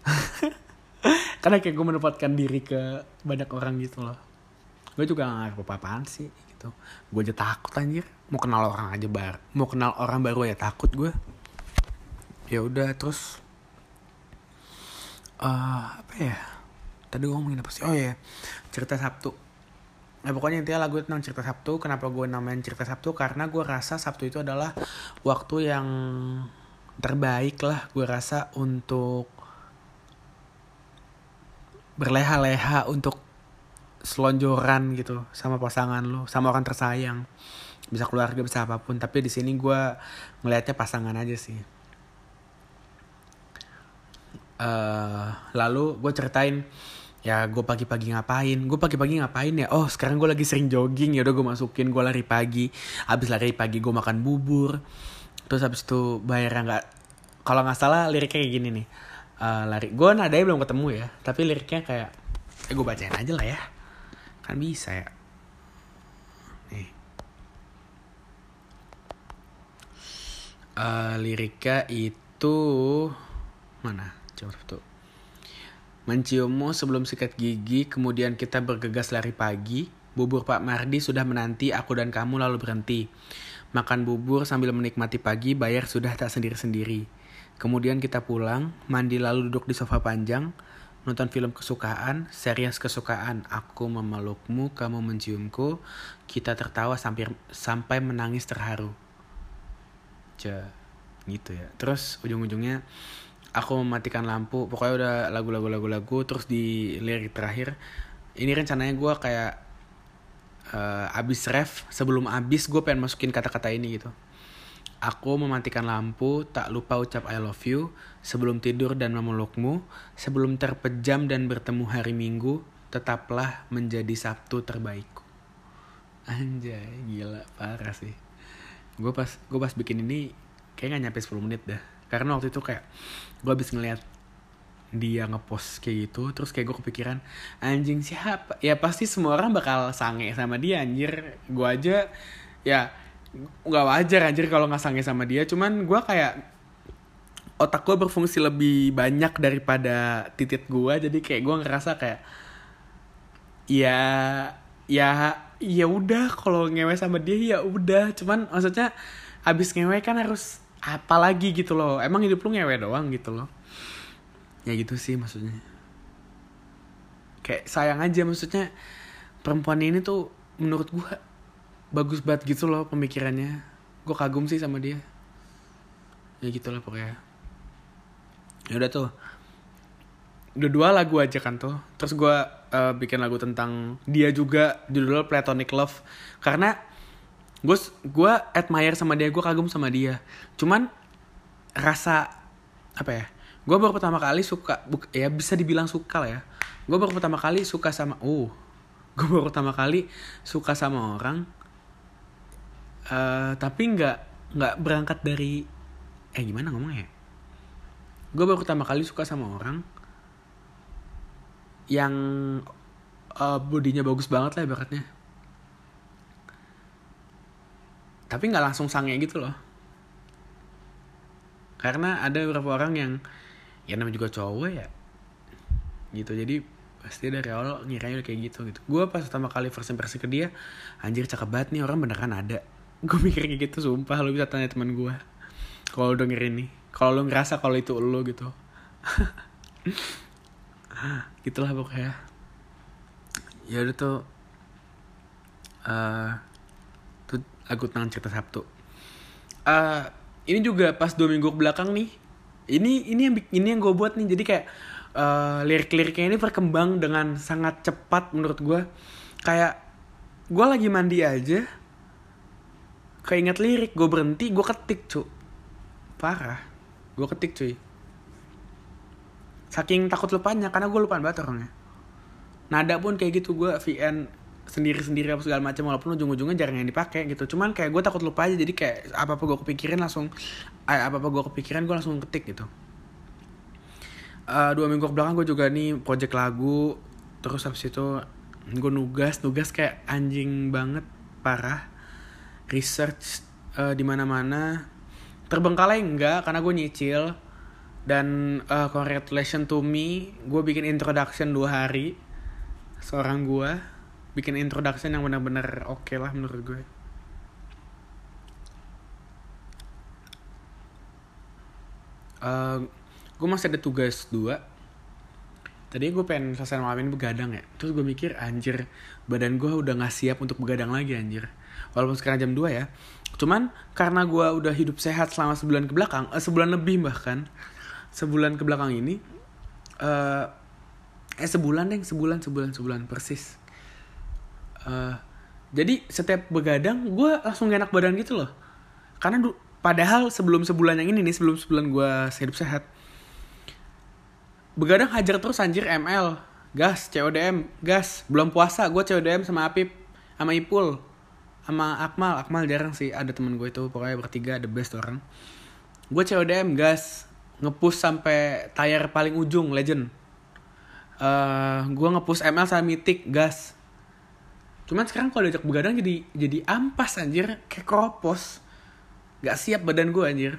Karena kayak gue menempatkan diri ke banyak orang gitu loh. Gue juga gak apa apaan sih gitu. Gue aja takut anjir. Mau kenal orang aja bar mau kenal orang baru ya takut gue ya udah terus uh, apa ya tadi gue ngomongin apa sih oh ya cerita Sabtu Nah pokoknya intinya lagu tentang cerita Sabtu. Kenapa gue namain cerita Sabtu? Karena gue rasa Sabtu itu adalah waktu yang terbaik lah gue rasa untuk berleha-leha untuk selonjoran gitu sama pasangan lo, sama orang tersayang. Bisa keluarga, bisa apa pun. Tapi di sini gue ngelihatnya pasangan aja sih. Uh, lalu gue ceritain ya gue pagi-pagi ngapain? Gue pagi-pagi ngapain ya? Oh sekarang gue lagi sering jogging. Ya udah gue masukin gue lari pagi. Habis lari pagi gue makan bubur. Terus habis itu bayar nggak kalau nggak salah liriknya kayak gini nih. Uh, lari gue nadanya belum ketemu ya tapi liriknya kayak eh gue bacain aja lah ya. Kan bisa ya. Nih. Uh, liriknya itu mana tuh Menciummu sebelum sikat gigi, kemudian kita bergegas lari pagi. Bubur Pak Mardi sudah menanti aku dan kamu lalu berhenti. Makan bubur sambil menikmati pagi, bayar sudah tak sendiri-sendiri. Kemudian kita pulang, mandi lalu duduk di sofa panjang, nonton film kesukaan, series kesukaan. Aku memelukmu, kamu menciumku, kita tertawa sampai sampai menangis terharu. Ja, gitu ya. Terus ujung-ujungnya aku mematikan lampu pokoknya udah lagu-lagu lagu-lagu terus di lirik terakhir ini rencananya gue kayak uh, abis ref sebelum abis gue pengen masukin kata-kata ini gitu Aku mematikan lampu, tak lupa ucap I love you, sebelum tidur dan memelukmu, sebelum terpejam dan bertemu hari Minggu, tetaplah menjadi Sabtu terbaikku. Anjay, gila, parah sih. Gue pas gue pas bikin ini kayak gak nyampe 10 menit dah karena waktu itu kayak gue habis ngeliat dia ngepost kayak gitu terus kayak gue kepikiran anjing siapa? Ya pasti semua orang bakal sange sama dia anjir. Gue aja ya nggak wajar anjir kalau nggak sange sama dia. Cuman gue kayak otak gue berfungsi lebih banyak daripada titik gue jadi kayak gue ngerasa kayak ya ya ya udah kalau ngewe sama dia ya udah. Cuman maksudnya abis ngewe kan harus apalagi gitu loh. Emang hidup lu ngewe doang gitu loh. Ya gitu sih maksudnya. Kayak sayang aja maksudnya perempuan ini tuh menurut gue bagus banget gitu loh pemikirannya. Gue kagum sih sama dia. Ya gitu lah pokoknya. Ya udah tuh. Udah dua lagu aja kan tuh. Terus gue uh, bikin lagu tentang dia juga judulnya Platonic Love. Karena gue gue admire sama dia gue kagum sama dia. Cuman rasa apa ya gue baru pertama kali suka ya bisa dibilang suka lah ya. Gue baru pertama kali suka sama uh gue baru pertama kali suka sama orang uh, tapi nggak nggak berangkat dari eh gimana ngomongnya gue baru pertama kali suka sama orang yang uh, bodinya bagus banget lah ibaratnya tapi nggak langsung sange gitu loh. Karena ada beberapa orang yang ya namanya juga cowok ya gitu. Jadi pasti dari awal ngiranya kayak gitu gitu. Gue pas pertama kali first impression ke dia anjir cakep banget nih orang beneran ada. Gue mikir kayak gitu sumpah lo bisa tanya teman gue kalau lo dengerin nih kalau lo ngerasa kalau itu lo gitu. Gitulah pokoknya. Ya udah tuh uh, lagu tentang cerita Sabtu. Uh, ini juga pas dua minggu belakang nih. Ini ini yang ini yang gue buat nih. Jadi kayak uh, lirik-liriknya ini berkembang dengan sangat cepat menurut gue. Kayak gue lagi mandi aja. Kayak inget lirik, gue berhenti, gue ketik cu. Parah. Gue ketik cuy. saking takut lupanya karena gue lupaan banget orangnya nada pun kayak gitu gue VN sendiri-sendiri apa segala macam walaupun ujung-ujungnya jarang yang dipakai gitu. Cuman kayak gue takut lupa aja jadi kayak apa apa gue kepikirin langsung apa apa gue kepikiran gue langsung ketik gitu. Uh, dua minggu ke belakang gue juga nih project lagu terus habis itu gue nugas nugas kayak anjing banget parah. Research uh, di mana-mana. Terbengkalai enggak karena gue nyicil. Dan uh, congratulations to me gue bikin introduction dua hari seorang gue bikin introduction yang benar-benar oke okay lah menurut gue. Uh, gue masih ada tugas dua. Tadi gue pengen selesai malam ini begadang ya. Terus gue mikir anjir badan gue udah gak siap untuk begadang lagi anjir. Walaupun sekarang jam 2 ya. Cuman karena gue udah hidup sehat selama sebulan ke belakang eh, sebulan lebih bahkan sebulan ke belakang ini uh, eh sebulan deh sebulan sebulan sebulan persis uh, jadi setiap begadang gue langsung gak enak badan gitu loh. Karena du- padahal sebelum sebulan yang ini nih sebelum sebulan gue hidup sehat begadang hajar terus anjir ML gas CODM gas. Belum puasa gue CODM sama Apip sama Ipul sama Akmal. Akmal jarang sih ada temen gue itu pokoknya bertiga the best orang. Gue CODM gas ngepush sampai tayar paling ujung legend. Uh, gue ngepush ML sama Mythic gas cuman sekarang kalau diajak begadang jadi jadi ampas anjir. Kayak kropos gak siap badan gue anjir.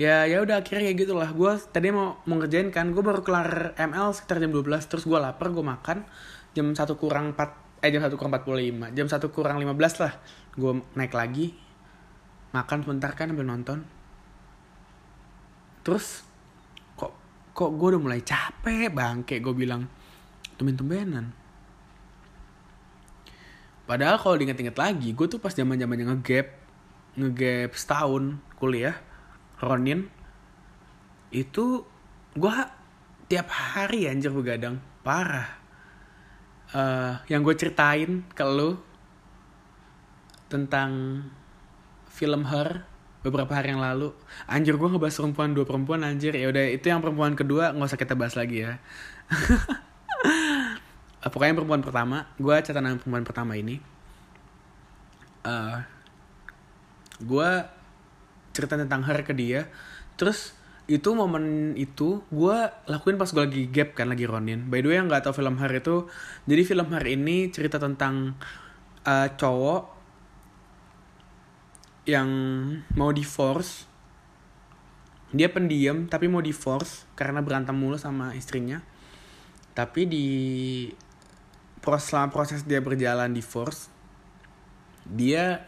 Ya ya udah akhirnya kayak gitulah. Gue tadi mau mau ngerjain kan. Gue baru kelar ML sekitar jam 12 terus gue lapar gue makan. Jam satu kurang 4 eh jam satu kurang 45 jam satu kurang 15 lah. Gue naik lagi. Makan sebentar kan sambil nonton. Terus kok kok gue udah mulai capek bangke. Gue bilang tumben-tumbenan padahal kalau diinget-inget lagi gue tuh pas zaman zamannya ngegap ngegap setahun kuliah Ronin itu gue tiap hari anjir begadang parah. Uh, yang gue ceritain ke lu tentang film Her beberapa hari yang lalu. Anjir gue ngebahas perempuan dua perempuan anjir. Ya udah itu yang perempuan kedua nggak usah kita bahas lagi ya pokoknya perempuan pertama gue catatan perempuan pertama ini uh, gue cerita tentang her ke dia terus itu momen itu gue lakuin pas gue lagi gap kan lagi Ronin. By the way yang nggak tau film her itu jadi film her ini cerita tentang uh, cowok yang mau divorce. Dia pendiam tapi mau divorce karena berantem mulu sama istrinya. Tapi di proses selama proses dia berjalan divorce dia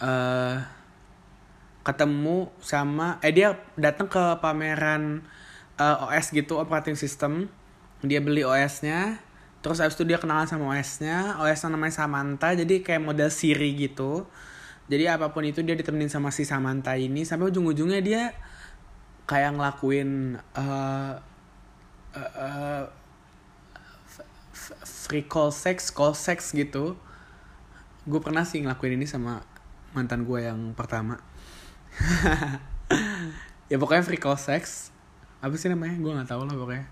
uh, ketemu sama eh dia datang ke pameran uh, OS gitu operating system. Dia beli OS-nya terus abis itu dia kenalan sama OS-nya OS-nya namanya Samantha jadi kayak model Siri gitu. Jadi apa pun itu dia ditemenin sama si Samantha ini sampai ujung-ujungnya dia kayak ngelakuin uh, uh, uh, free call sex call sex gitu. Gue pernah sih ngelakuin ini sama mantan gue yang pertama. Ya pokoknya free call sex. Apa sih namanya? Gue nggak tahu lah pokoknya.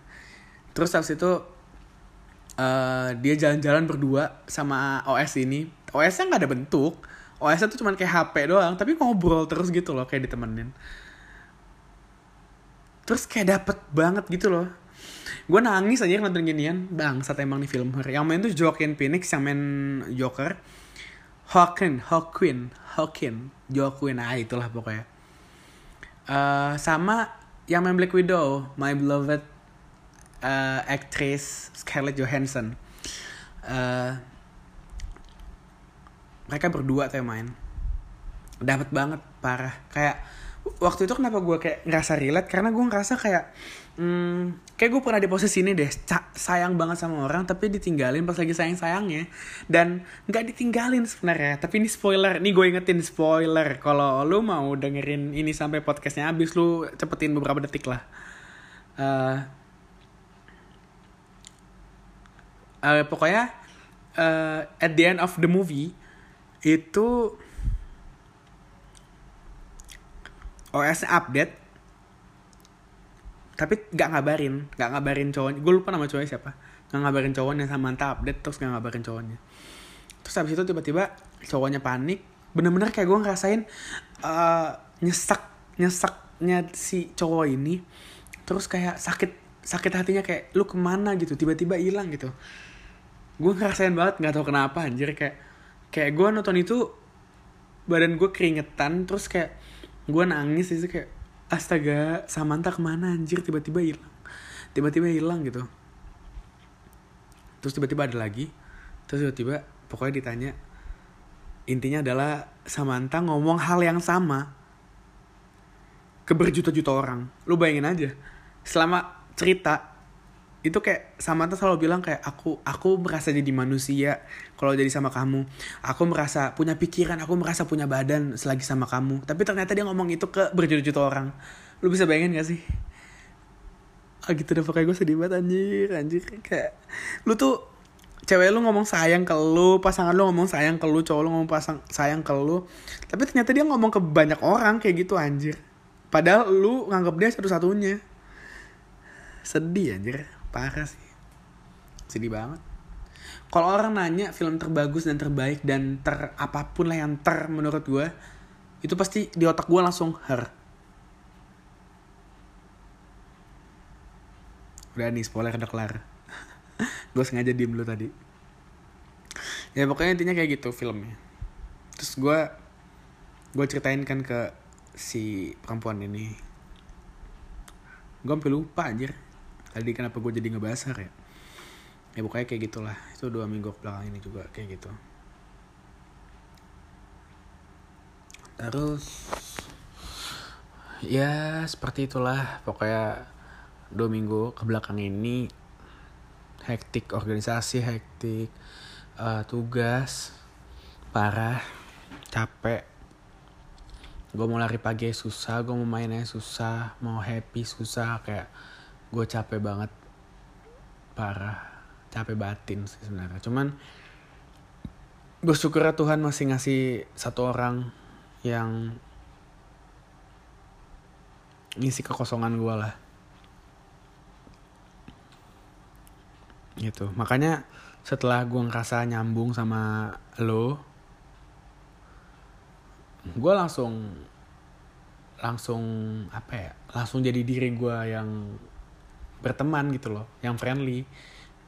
Terus habis itu uh, dia jalan-jalan berdua sama OS ini. OS-nya nggak ada bentuk. OS-nya tuh cuman kayak HP doang tapi ngobrol terus gitu loh kayak ditemenin. Terus kayak dapet banget gitu loh gue nangis aja nonton ginian. Bangsat emang nih film horror yang main tuh Joaquin Phoenix yang main Joker. Hawkin Hawkin Hawkin Joaquin ah itulah pokoknya. Uh, sama yang main Black Widow my beloved uh, actress Scarlett Johansson. Uh, mereka berdua tuh yang main. Dapat banget parah. Kayak waktu itu kenapa gue kayak ngerasa relate? Karena gue ngerasa kayak hmm, kayak gue pernah di posisi ini deh sayang banget sama orang tapi ditinggalin pas lagi sayang sayangnya dan nggak ditinggalin sebenarnya tapi ini spoiler nih gue ingetin spoiler. Kalau lu mau dengerin ini sampai podcastnya habis lu cepetin beberapa detik lah. Uh, uh, pokoknya uh, at the end of the movie itu OS update tapi gak ngabarin gak ngabarin cowoknya. Gue lupa nama cowoknya siapa. Gak ngabarin cowoknya Samantha update terus gak ngabarin cowoknya. Terus habis itu tiba-tiba cowoknya panik. Bener-bener kayak gue ngerasain uh, nyesak nyesaknya si cowok ini. Terus kayak sakit sakit hatinya kayak lu ke mana? gitu. Tiba-tiba hilang gitu. Gue ngerasain banget nggak tahu kenapa anjir. Kayak kayak gue nonton itu badan gue keringetan terus kayak gue nangis itu kayak astaga Samantha ke mana anjir? Tiba-tiba hilang. Tiba-tiba hilang gitu. Terus tiba-tiba ada lagi. Terus tiba-tiba pokoknya ditanya intinya adalah Samantha ngomong hal yang sama ke berjuta-juta orang. Lu bayangin aja selama cerita itu kayak Samantha selalu bilang kayak aku aku merasa jadi manusia kalau jadi sama kamu. Aku merasa punya pikiran aku merasa punya badan selagi sama kamu. Tapi ternyata dia ngomong itu ke berjuta-juta orang. Lu bisa bayangin gak sih? Ah gitu deh pokoknya gue sedih banget anjir anjir. Kayak lu tuh cewek lu ngomong sayang ke lu pasangan lu ngomong sayang ke lu cowok lu ngomong pasang sayang ke lu tapi ternyata dia ngomong ke banyak orang kayak gitu anjir. Padahal lu nganggap dia satu-satunya. Sedih anjir parah sih. Sedih banget. Kalau orang nanya film terbagus dan terbaik dan ter apa pun lah yang ter menurut gue itu pasti di otak gue langsung her. Udah nih spoiler udah kelar. Gue sengaja diem dulu tadi. Ya pokoknya intinya kayak gitu filmnya. Terus gue gue ceritain kan ke si perempuan ini. Gue sampai lupa anjir tadi kenapa gue jadi ngebahas ya? Ya pokoknya kayak gitulah. Itu dua minggu belakang ini juga kayak gitu. Terus ya seperti itulah. Pokoknya dua minggu ke belakang ini hektik organisasi hektik uh, tugas. Parah capek. Gue mau lari pagi susah gue mau mainnya susah mau happy susah kayak gue capek banget. Parah. Capek batin sih sebenarnya. Cuman bersyukur Tuhan masih ngasih satu orang yang ngisi kekosongan gue lah. Gitu. Makanya setelah gue ngerasa nyambung sama lo gue langsung langsung apa ya? Langsung jadi diri gue yang berteman gitu loh yang friendly.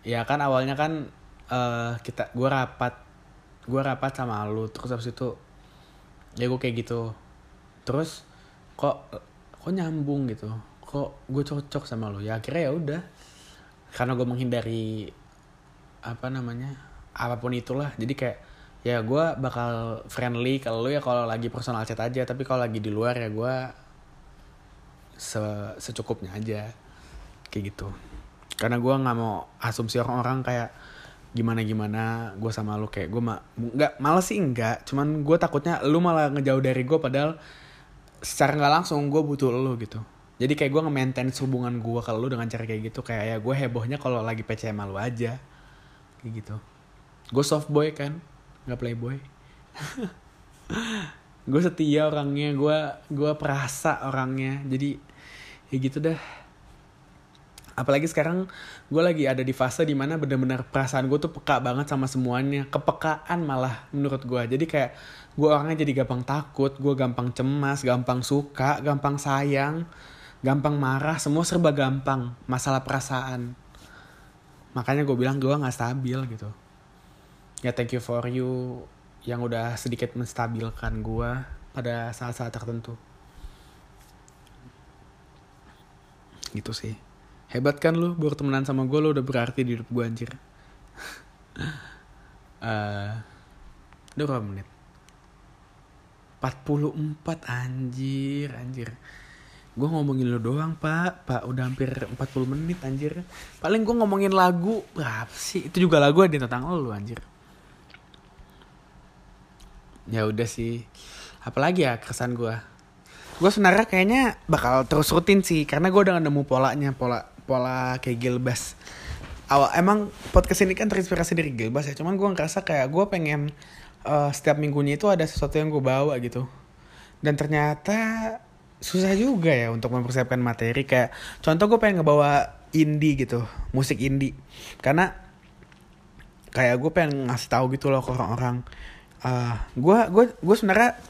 Ya kan awalnya kan uh, kita gue rapat gue rapat sama lu terus habis itu ya gue kayak gitu. Terus kok kok nyambung gitu? Kok gue cocok sama lu? Ya akhirnya ya udah. Karena gue menghindari apa namanya apa pun itulah. Jadi kayak ya gue bakal friendly kalau lu ya kalau lagi personal chat aja. Tapi kalau lagi di luar ya gue se secukupnya aja kayak gitu. Karena gue nggak mau asumsi orang-orang kayak gimana gimana gue sama lu kayak gue mah nggak malah sih enggak cuman gue takutnya lu malah ngejauh dari gue padahal secara nggak langsung gue butuh lu gitu. Jadi kayak gue nge-maintain hubungan gue kalau lu dengan cara kayak gitu kayak ya gue hebohnya kalau lagi PC sama lu aja. Kayak gitu. Gue soft boy kan nggak playboy. Gue setia orangnya gue gue perasa orangnya. Jadi ya gitu dah apalagi sekarang gue lagi ada di fase di mana benar-benar perasaan gue tuh peka banget sama semuanya. Kepekaan malah menurut gue. Jadi kayak gue orangnya jadi gampang takut gue gampang cemas gampang suka gampang sayang gampang marah semua serba gampang masalah perasaan. Makanya gue bilang gue nggak stabil gitu. Ya thank you for you yang udah sedikit menstabilkan gue pada saat-saat tertentu. Gitu sih hebat kan lu baru temenan sama gue lu udah berarti di hidup gue anjir. Uh, udah berapa menit? 44 anjir anjir. Gue ngomongin lu doang pak. Pak udah hampir 40 menit anjir. Paling gue ngomongin lagu berapa sih? Itu juga lagu ada tentang lu anjir. Ya udah sih. Apalagi ya kesan gue gue sebenarnya kayaknya bakal terus rutin sih karena gue udah nemu polanya. Pola pola kayak Gilbas. Awal emang podcast ini kan terinspirasi dari Gilbas ya cuman gue ngerasa kayak gue pengen uh, setiap minggunya itu ada sesuatu yang gue bawa gitu. Dan ternyata susah juga ya untuk mempersiapkan materi. Kayak contoh gue pengen ngebawa indie gitu musik indie. Karena kayak gue pengen ngasih tahu gitu loh ke orang-orang. Uh, gue gue gue sebenarnya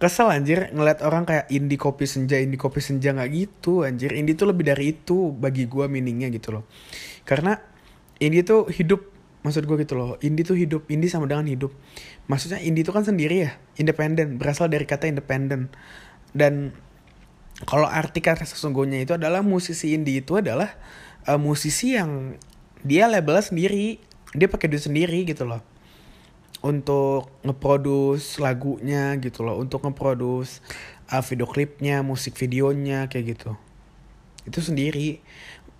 kesel anjir ngeliat orang kayak indie kopi senja indie kopi senja nggak gitu anjir. Indie tuh lebih dari itu bagi gue meaningnya gitu loh. Karena indie tuh hidup maksud gue gitu loh. Indie tuh hidup indie sama dengan hidup. Maksudnya indie tuh kan sendiri ya independen berasal dari kata independen dan kalau arti kata sesungguhnya itu adalah musisi indie itu adalah uh, musisi yang dia labelnya sendiri dia pakai duit sendiri gitu loh untuk ngeproduce lagunya gitu loh untuk ngeproduce uh, video klipnya musik videonya kayak gitu. Itu sendiri.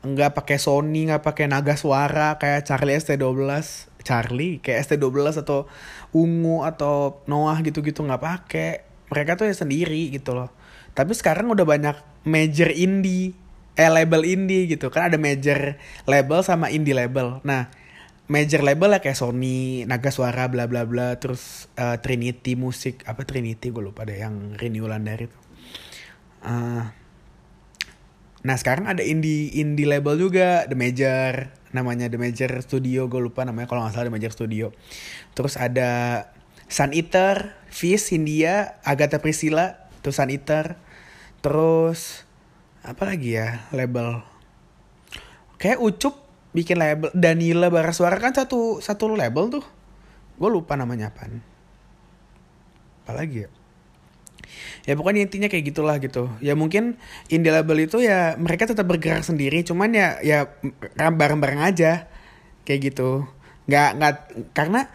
Nggak pakai Sony nggak pakai naga suara kayak Charlie ST12 Charlie kayak ST12 atau Ungu atau Noah gitu-gitu nggak pakai. Mereka tuh ya sendiri gitu loh. Tapi sekarang udah banyak major indie eh label indie gitu. Kan ada major label sama indie label. Nah major label lah kayak Sony Naga Suara bla bla bla. Terus uh, Trinity musik apa Trinity gue lupa deh yang Rini Wulandari itu. Uh, nah sekarang ada indie indie label juga. The Major namanya The Major Studio gue lupa namanya. Kalau nggak salah The Major Studio. Terus ada Sun Eater Fish India Agatha Priscilla tuh Sun Eater. Terus apa lagi ya label? Kayak Ucup bikin label Danila Barasuara kan satu satu label tuh. Gue lupa namanya apa apa lagi ya? Ya pokoknya intinya kayak gitulah gitu. Ya mungkin indie label itu ya mereka tetap bergerak sendiri. Cuman ya ya bareng-bareng aja. Kayak gitu. Nggak nggak karena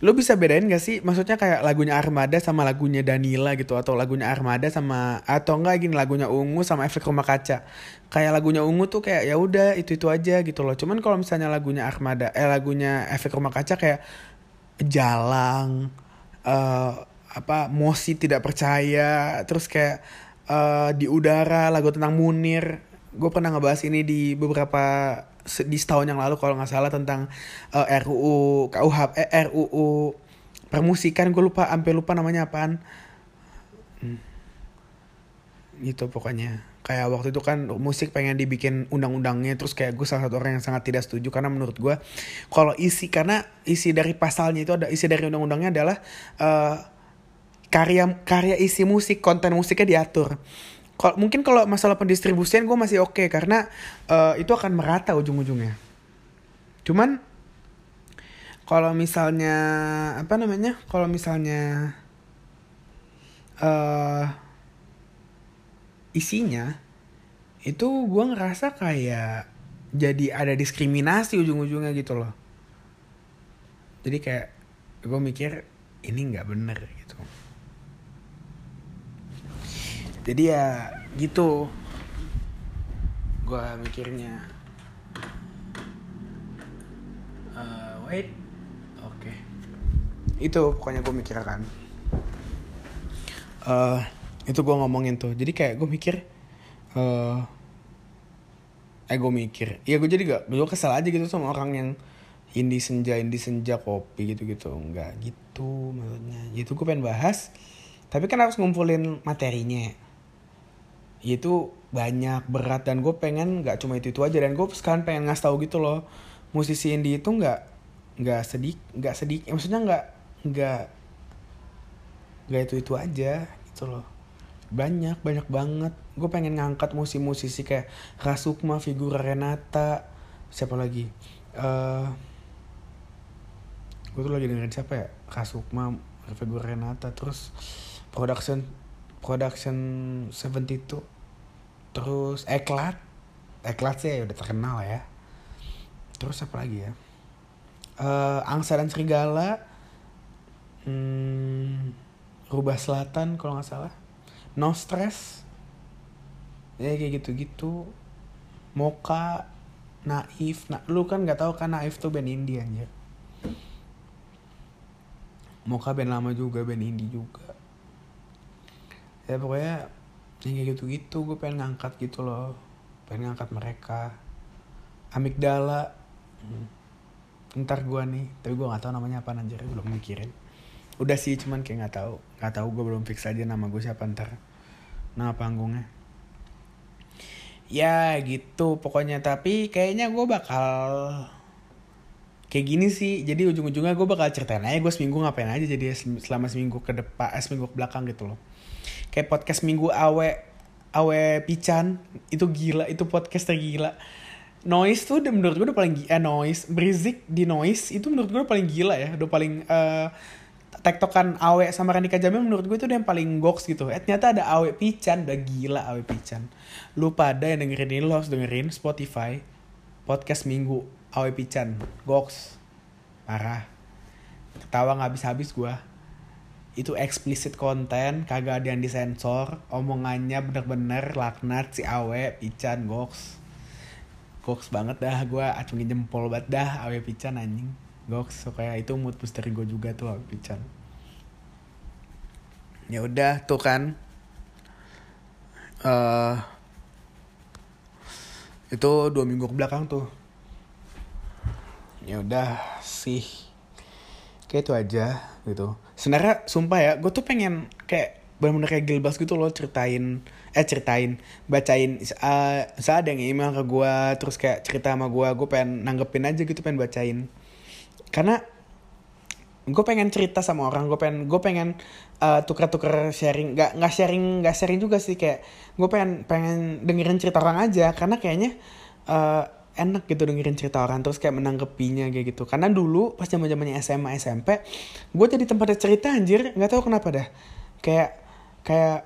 lu bisa bedain gak sih? Maksudnya kayak lagunya Armada sama lagunya Danila gitu atau lagunya Armada sama atau enggak gini lagunya Ungu sama efek rumah kaca. Kayak lagunya Ungu tuh kayak ya udah itu itu aja gitu loh. Cuman kalau misalnya lagunya Armada eh lagunya efek rumah kaca kayak Jalang uh, apa Mosi tidak percaya terus kayak uh, di udara lagu tentang Munir gue pernah ngebahas ini di beberapa di setahun yang lalu kalau nggak salah tentang uh, RUU KUHP eh, RUU permusikan. Gue lupa sampai lupa namanya apaan. Hmm. gitu pokoknya. Kayak waktu itu kan musik pengen dibikin undang-undangnya terus kayak gue salah satu orang yang sangat tidak setuju. Karena menurut gue kalau isi karena isi dari pasalnya itu ada isi dari undang-undangnya adalah uh, karya karya isi musik konten musiknya diatur kalau mungkin kalau masalah pendistribusian gue masih oke okay, karena uh, itu akan merata ujung-ujungnya. Cuman kalau misalnya apa namanya kalau misalnya uh, isinya itu gue ngerasa kayak jadi ada diskriminasi ujung-ujungnya gitu loh. Jadi kayak gue mikir ini nggak bener gitu jadi ya gitu. Gue mikirnya. Uh, wait. Oke. Okay. itu pokoknya gue mikir kan. Uh, itu gue ngomongin tuh. Jadi kayak gue mikir uh, eh gue mikir. Ya gue jadi gak gue kesal aja gitu sama orang yang indi senja indi senja kopi gitu gitu nggak gitu maksudnya. Itu gue pengen bahas tapi kan harus ngumpulin materinya itu banyak berat dan gue pengen nggak cuma itu itu aja dan gue sekarang pengen ngasih tahu gitu loh musisi indie itu nggak nggak sedih nggak sedih maksudnya nggak nggak nggak itu itu aja gitu loh banyak banyak banget gue pengen ngangkat musisi-musisi kayak Rasukma, Figura Renata, siapa lagi? Uh, gue tuh lagi dengerin siapa ya? Rasukma, Figura Renata, terus production production 72 terus eklat eklat sih udah terkenal ya. Terus apa lagi ya? Uh, angsa dan serigala hmm, rubah selatan kalau nggak salah. No stress ya kayak gitu gitu moka naif nah lu kan nggak tahu kan naif tuh band indie aja moka band lama juga band indie juga ya pokoknya yang kayak gitu gitu gue pengen ngangkat gitu loh. Pengen ngangkat mereka. Amigdala. Hmm. ntar gue nih tapi gue nggak tahu namanya apa anjir belum mikirin. Udah sih cuman kayak nggak tahu. Nggak tahu gue belum fix aja nama gue siapa ntar nama panggungnya. Ya gitu pokoknya. Tapi kayaknya gue bakal kayak gini sih. Jadi ujung-ujungnya gue bakal ceritain aja gue seminggu ngapain aja jadi selama seminggu ke depan eh, seminggu ke belakang gitu loh kayak podcast minggu awe awe pican itu gila itu podcast tergila noise tuh udah menurut gue udah paling gila eh, noise berisik di noise itu menurut gue udah paling gila ya udah paling uh, tektokan Awe sama Randika Jamil menurut gue itu udah yang paling goks gitu. Eh ternyata ada Awe Pican, udah gila Awe Pican. Lu pada yang dengerin ini lo harus dengerin Spotify podcast minggu Awe Pican, goks. Parah. Ketawa gak habis-habis gue. Itu explicit konten, kagak ada yang disensor, omongannya bener-bener laknat si Awe Pican, goks. Goks banget dah gue acungin jempol banget dah Awe Pican anjing. Goks so kayak itu mood booster gue juga tuh Pican ya udah tuh kan. Uh, itu dua minggu ke belakang tuh. Ya udah sih kayak itu aja gitu. Sebenarnya sumpah ya gue tuh pengen kayak bener-bener kayak Gilbas gitu loh ceritain eh ceritain bacain uh, ada yang email ke gue terus kayak cerita sama gue gue pengen nanggepin aja gitu pengen bacain. Karena gue pengen cerita sama orang gue pengen gue pengen uh, tuker-tuker sharing nggak nggak sharing nggak sharing juga sih kayak gue pengen pengen dengerin cerita orang aja. Karena kayaknya uh, enak gitu dengerin cerita orang terus kayak menanggapinya kayak gitu. Karena dulu pas zaman zamannya SMA SMP gue jadi tempat cerita anjir. Nggak tahu kenapa dah. Kayak kayak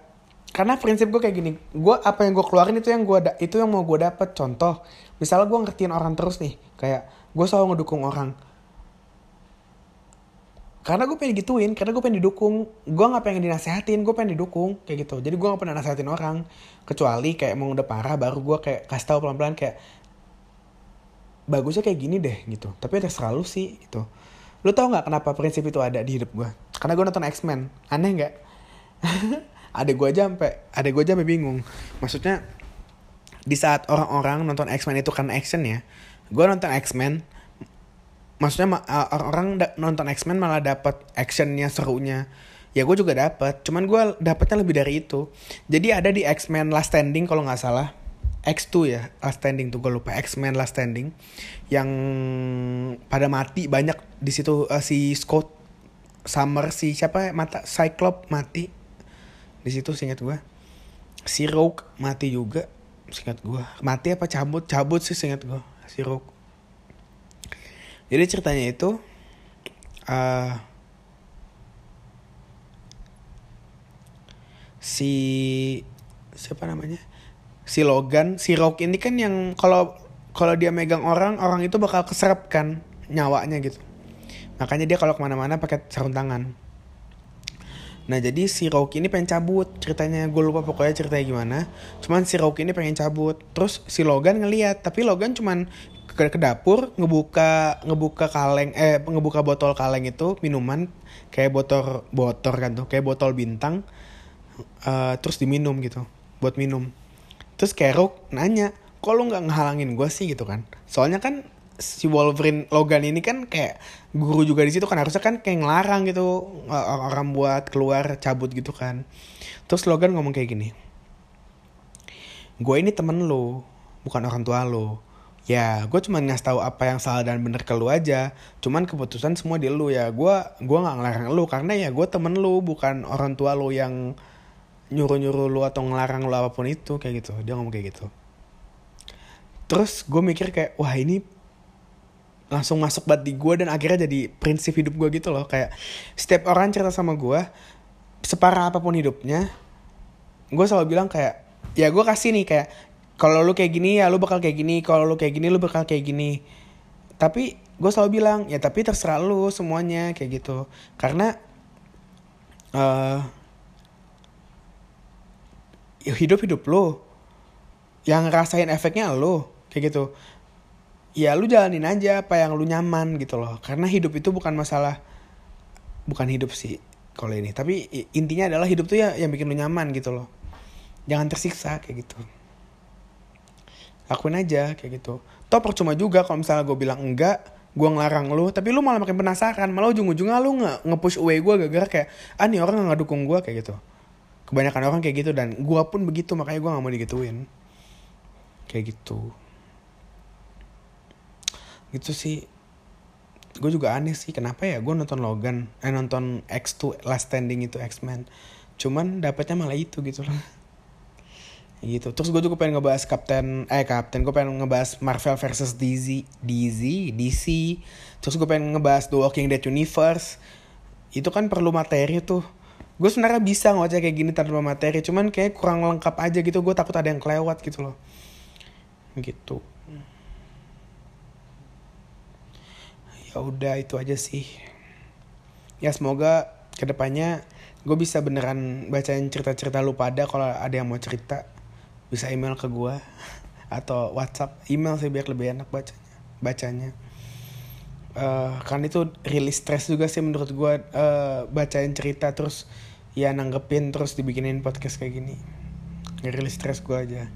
karena prinsip gue kayak gini. Gue apa yang gue keluarin itu yang gue itu yang mau gue dapet. Contoh misalnya gue ngertiin orang terus nih kayak gue selalu ngedukung orang. Karena gue pengen gituin karena gue pengen didukung. Gue nggak pengen dinasehatin gue pengen didukung kayak gitu. Jadi gue nggak pernah nasehatin orang. Kecuali kayak mau udah parah baru gue kayak kasih tahu pelan pelan kayak bagusnya kayak gini deh gitu. Tapi ada selalu sih gitu. Lu tau nggak kenapa prinsip itu ada di hidup gue karena gue nonton X Men aneh nggak? Ada gue aja sampai ada gue aja sampai bingung. Maksudnya di saat orang-orang nonton X Men itu kan action ya gue nonton X Men maksudnya orang-orang nonton X-Men malah dapat actionnya serunya. Ya gue juga dapat cuman gue dapetnya lebih dari itu. Jadi ada di X-Men Last Standing kalau nggak salah X2 ya Last Standing tuh gue lupa. X-Men Last Standing. Yang pada mati banyak di situ uh, si Scott Summer si siapa mata Cyclops mati. Di situ singkat gue si Rogue mati juga singkat gue mati apa cabut? Cabut sih singkat gue si Rogue. Jadi ceritanya itu uh, si siapa namanya si Logan si Rock ini kan yang kalau kalau dia megang orang orang itu bakal keserap kan nyawanya gitu. Makanya dia kalau ke mana-mana pakai sarung tangan. Nah jadi si Rock ini pengen cabut ceritanya. Gue lupa pokoknya ceritanya gimana. Cuman si Rock ini pengen cabut. Terus si Logan ngeliat tapi Logan cuman ke, ke dapur ngebuka ngebuka kaleng eh ngebuka botol kaleng itu minuman kayak botol botol kan tuh kayak botol bintang uh, terus diminum gitu buat minum terus Kerok nanya kok lu nggak ngehalangin gue sih? Gitu kan. Soalnya kan si Wolverine Logan ini kan kayak guru juga di situ kan. Harusnya kan kayak ngelarang gitu orang buat keluar cabut gitu kan. Terus Logan ngomong kayak gini gue ini temen lo bukan orang tua lo ya gue cuma ngasih tahu apa yang salah dan bener ke lu aja. Cuman keputusan semua di lu ya. Gue gue nggak ngelarang lu karena ya gue temen lu bukan orang tua lu yang nyuruh nyuruh lu atau ngelarang lu apa pun itu kayak gitu. Dia ngomong kayak gitu. Terus gue mikir kayak wah ini langsung masuk banget di gue dan akhirnya jadi prinsip hidup gue gitu loh. Kayak setiap orang cerita sama gue separah apa pun hidupnya gue selalu bilang kayak ya gue kasih nih kayak kalau lu kayak gini ya lu bakal kayak gini kalau lu kayak gini lu bakal kayak gini. Tapi gue selalu bilang ya tapi terserah lu semuanya kayak gitu. Karena uh, hidup hidup lu yang ngerasain efeknya lu kayak gitu. Ya lu jalanin aja apa yang lu nyaman gitu loh. Karena hidup itu bukan masalah bukan hidup sih kalau ini. Tapi intinya adalah hidup tuh ya yang bikin lu nyaman gitu loh. Jangan tersiksa kayak gitu. Lakuin aja kayak gitu. Toh percuma juga kalau misalnya gue bilang enggak gue ngelarang lu tapi lu malah makin penasaran. Malah ujung-ujungnya lu nggak nge-push away gue gara-gara kayak ah nih orang nggak dukung gue kayak gitu kebanyakan orang kayak gitu dan gue pun begitu makanya gue nggak mau digituin. Kayak gitu. Gitu sih. Gue juga aneh sih kenapa ya gue nonton Logan eh nonton X2 Last Standing itu X-Men. Cuman dapetnya malah itu gitu loh. Gitu. Terus gue juga pengen ngebahas Captain eh Captain gue pengen ngebahas Marvel versus DC DC DC terus gue pengen ngebahas The Walking Dead Universe. Itu kan perlu materi tuh gue sebenarnya bisa ngoceh kayak gini tanpa materi cuman kayak kurang lengkap aja gitu. Gue takut ada yang kelewat gitu loh. Gitu. Ya udah itu aja sih. Ya semoga ke depannya gue bisa beneran bacain cerita-cerita lu pada. Kalau ada yang mau cerita bisa email ke gue atau WhatsApp. Email sih biar lebih enak bacanya bacanya. Uh, kan itu rilis stres juga sih menurut gue uh, bacain cerita. Terus ya nanggepin terus dibikinin podcast kayak gini. Rilis stres gue aja.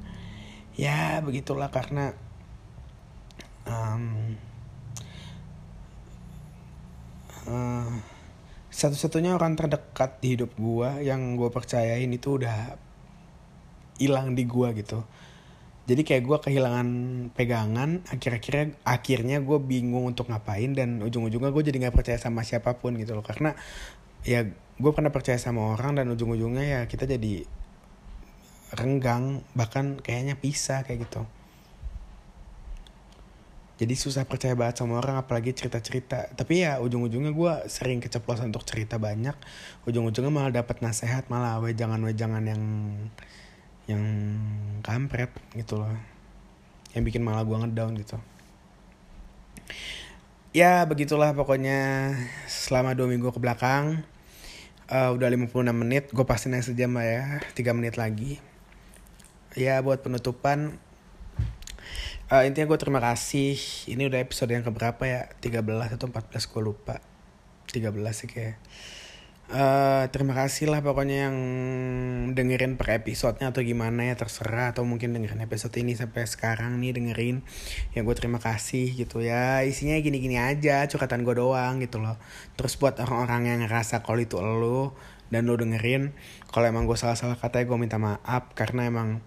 Ya begitulah karena um, uh, satu-satunya orang terdekat di hidup gue yang gue percayain itu udah hilang di gue gitu. Jadi kayak gue kehilangan pegangan akhir-akhirnya akhirnya gue bingung untuk ngapain dan ujung-ujungnya gue jadi nggak percaya sama siapa pun gitu loh. Karena ya gue pernah percaya sama orang dan ujung-ujungnya ya kita jadi renggang bahkan kayaknya pisah kayak gitu. Jadi susah percaya banget sama orang apalagi cerita-cerita. Tapi ya ujung-ujungnya gue sering keceplosan untuk cerita banyak. Ujung-ujungnya malah dapat nasehat malah wejangan-wejangan yang yang kampret gitu loh. Yang bikin malah gue ngedown gitu. Ya begitulah pokoknya selama dua minggu ke belakang uh, udah 56 menit gue pasti naik sejam lah ya 3 menit lagi. Ya buat penutupan uh, intinya gue terima kasih. Ini udah episode yang keberapa ya? 13 atau 14 gue lupa. 13 sih kayak uh, terima kasih lah pokoknya yang dengerin per episodenya atau gimana ya terserah. Atau mungkin dengerin episode ini sampai sekarang nih dengerin. Ya gue terima kasih gitu ya. Isinya gini-gini aja curhatan gue doang gitu loh. Terus buat orang-orang yang ngerasa kalau itu lo dan lo dengerin kalau emang gue salah-salah katanya gue minta maaf. Karena emang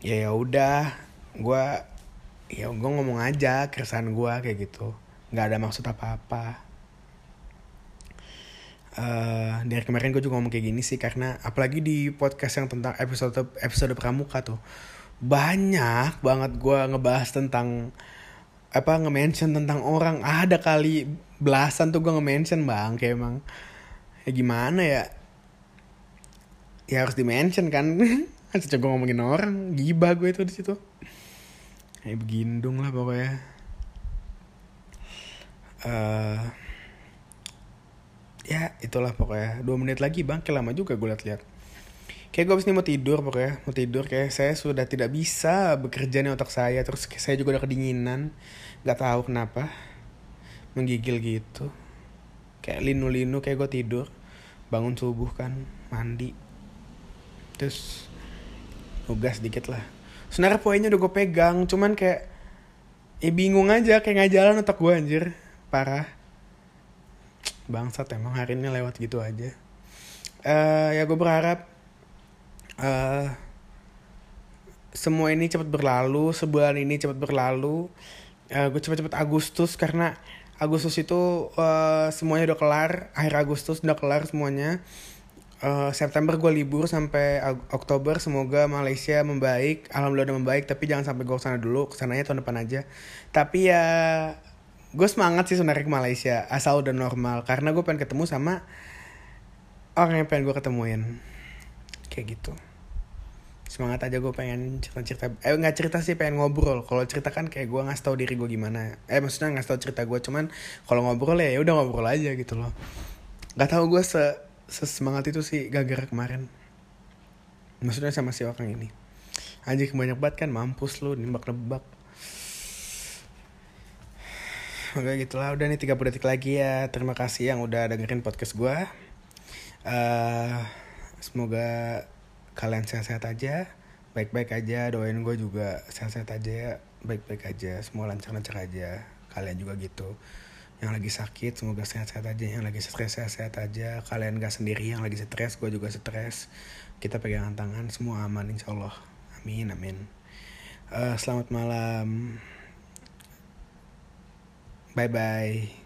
ya ya udah gue ya gue ngomong aja keresahan gue kayak gitu. Nggak ada maksud apa-apa uh, dari kemarin gue juga ngomong kayak gini sih karena apalagi di podcast yang tentang episode episode pramuka tuh banyak banget gue ngebahas tentang apa nge-mention tentang orang. Ada kali belasan tuh gue nge-mention bang kayak emang ya gimana ya? Ya harus di-mention kan. Sejak gue ngomongin orang. Gibah gue itu di situ. Kayak begindung lah pokoknya. Uh, ya itulah pokoknya. Dua menit lagi bang kayak lama juga gue liat-liat. Kayak gue abis ini mau tidur pokoknya mau tidur. Kayak saya sudah tidak bisa bekerja nih otak saya. Terus saya juga udah kedinginan. Nggak tahu kenapa. Menggigil gitu. Kayak linu-linu kayak gue tidur. Bangun subuh kan mandi. Terus nugas dikit lah. Sebenarnya poinnya udah gue pegang cuman kayak ya bingung aja kayak nggak jalan otak gue anjir. Parah bangsat emang hari ini lewat gitu aja. Uh, ya gue berharap uh, semua ini cepat berlalu sebulan ini cepat berlalu. Uh, gue cepet-cepet Agustus karena Agustus itu uh, semuanya udah kelar akhir Agustus udah kelar semuanya. Uh, September gue libur sampai Oktober semoga Malaysia membaik alhamdulillah udah membaik tapi jangan sampai gue ke sana dulu ke sananya tahun depan aja. Tapi ya gue semangat sih sebenarnya ke Malaysia asal udah normal. Karena gue pengen ketemu sama orang yang pengen gue ketemuin. Kayak gitu. Semangat aja gue pengen cerita cerita eh nggak cerita sih pengen ngobrol. Kalau cerita kan kayak gue ngasih tau diri gue gimana. Eh maksudnya ngasih tau cerita gue cuman kalau ngobrol ya udah ngobrol aja gitu loh. Nggak tahu gue se sesemangat itu sih gara-gara kemarin. Maksudnya sama si orang ini. Anjing banyak banget kan mampus lu nembak-nebak Oke gitulah. Udah nih 30 detik lagi ya. Terima kasih yang udah dengerin podcast gue uh, Semoga kalian sehat-sehat aja. Baik-baik aja. Doain gue juga sehat-sehat aja Baik-baik aja. Semua lancar-lancar aja. Kalian juga gitu. Yang lagi sakit semoga sehat-sehat aja. Yang lagi stres sehat-sehat aja. Kalian gak sendiri yang lagi stres gue juga stres. Kita pegangan tangan semua aman insya Allah. Amin amin. Uh, selamat malam bye bye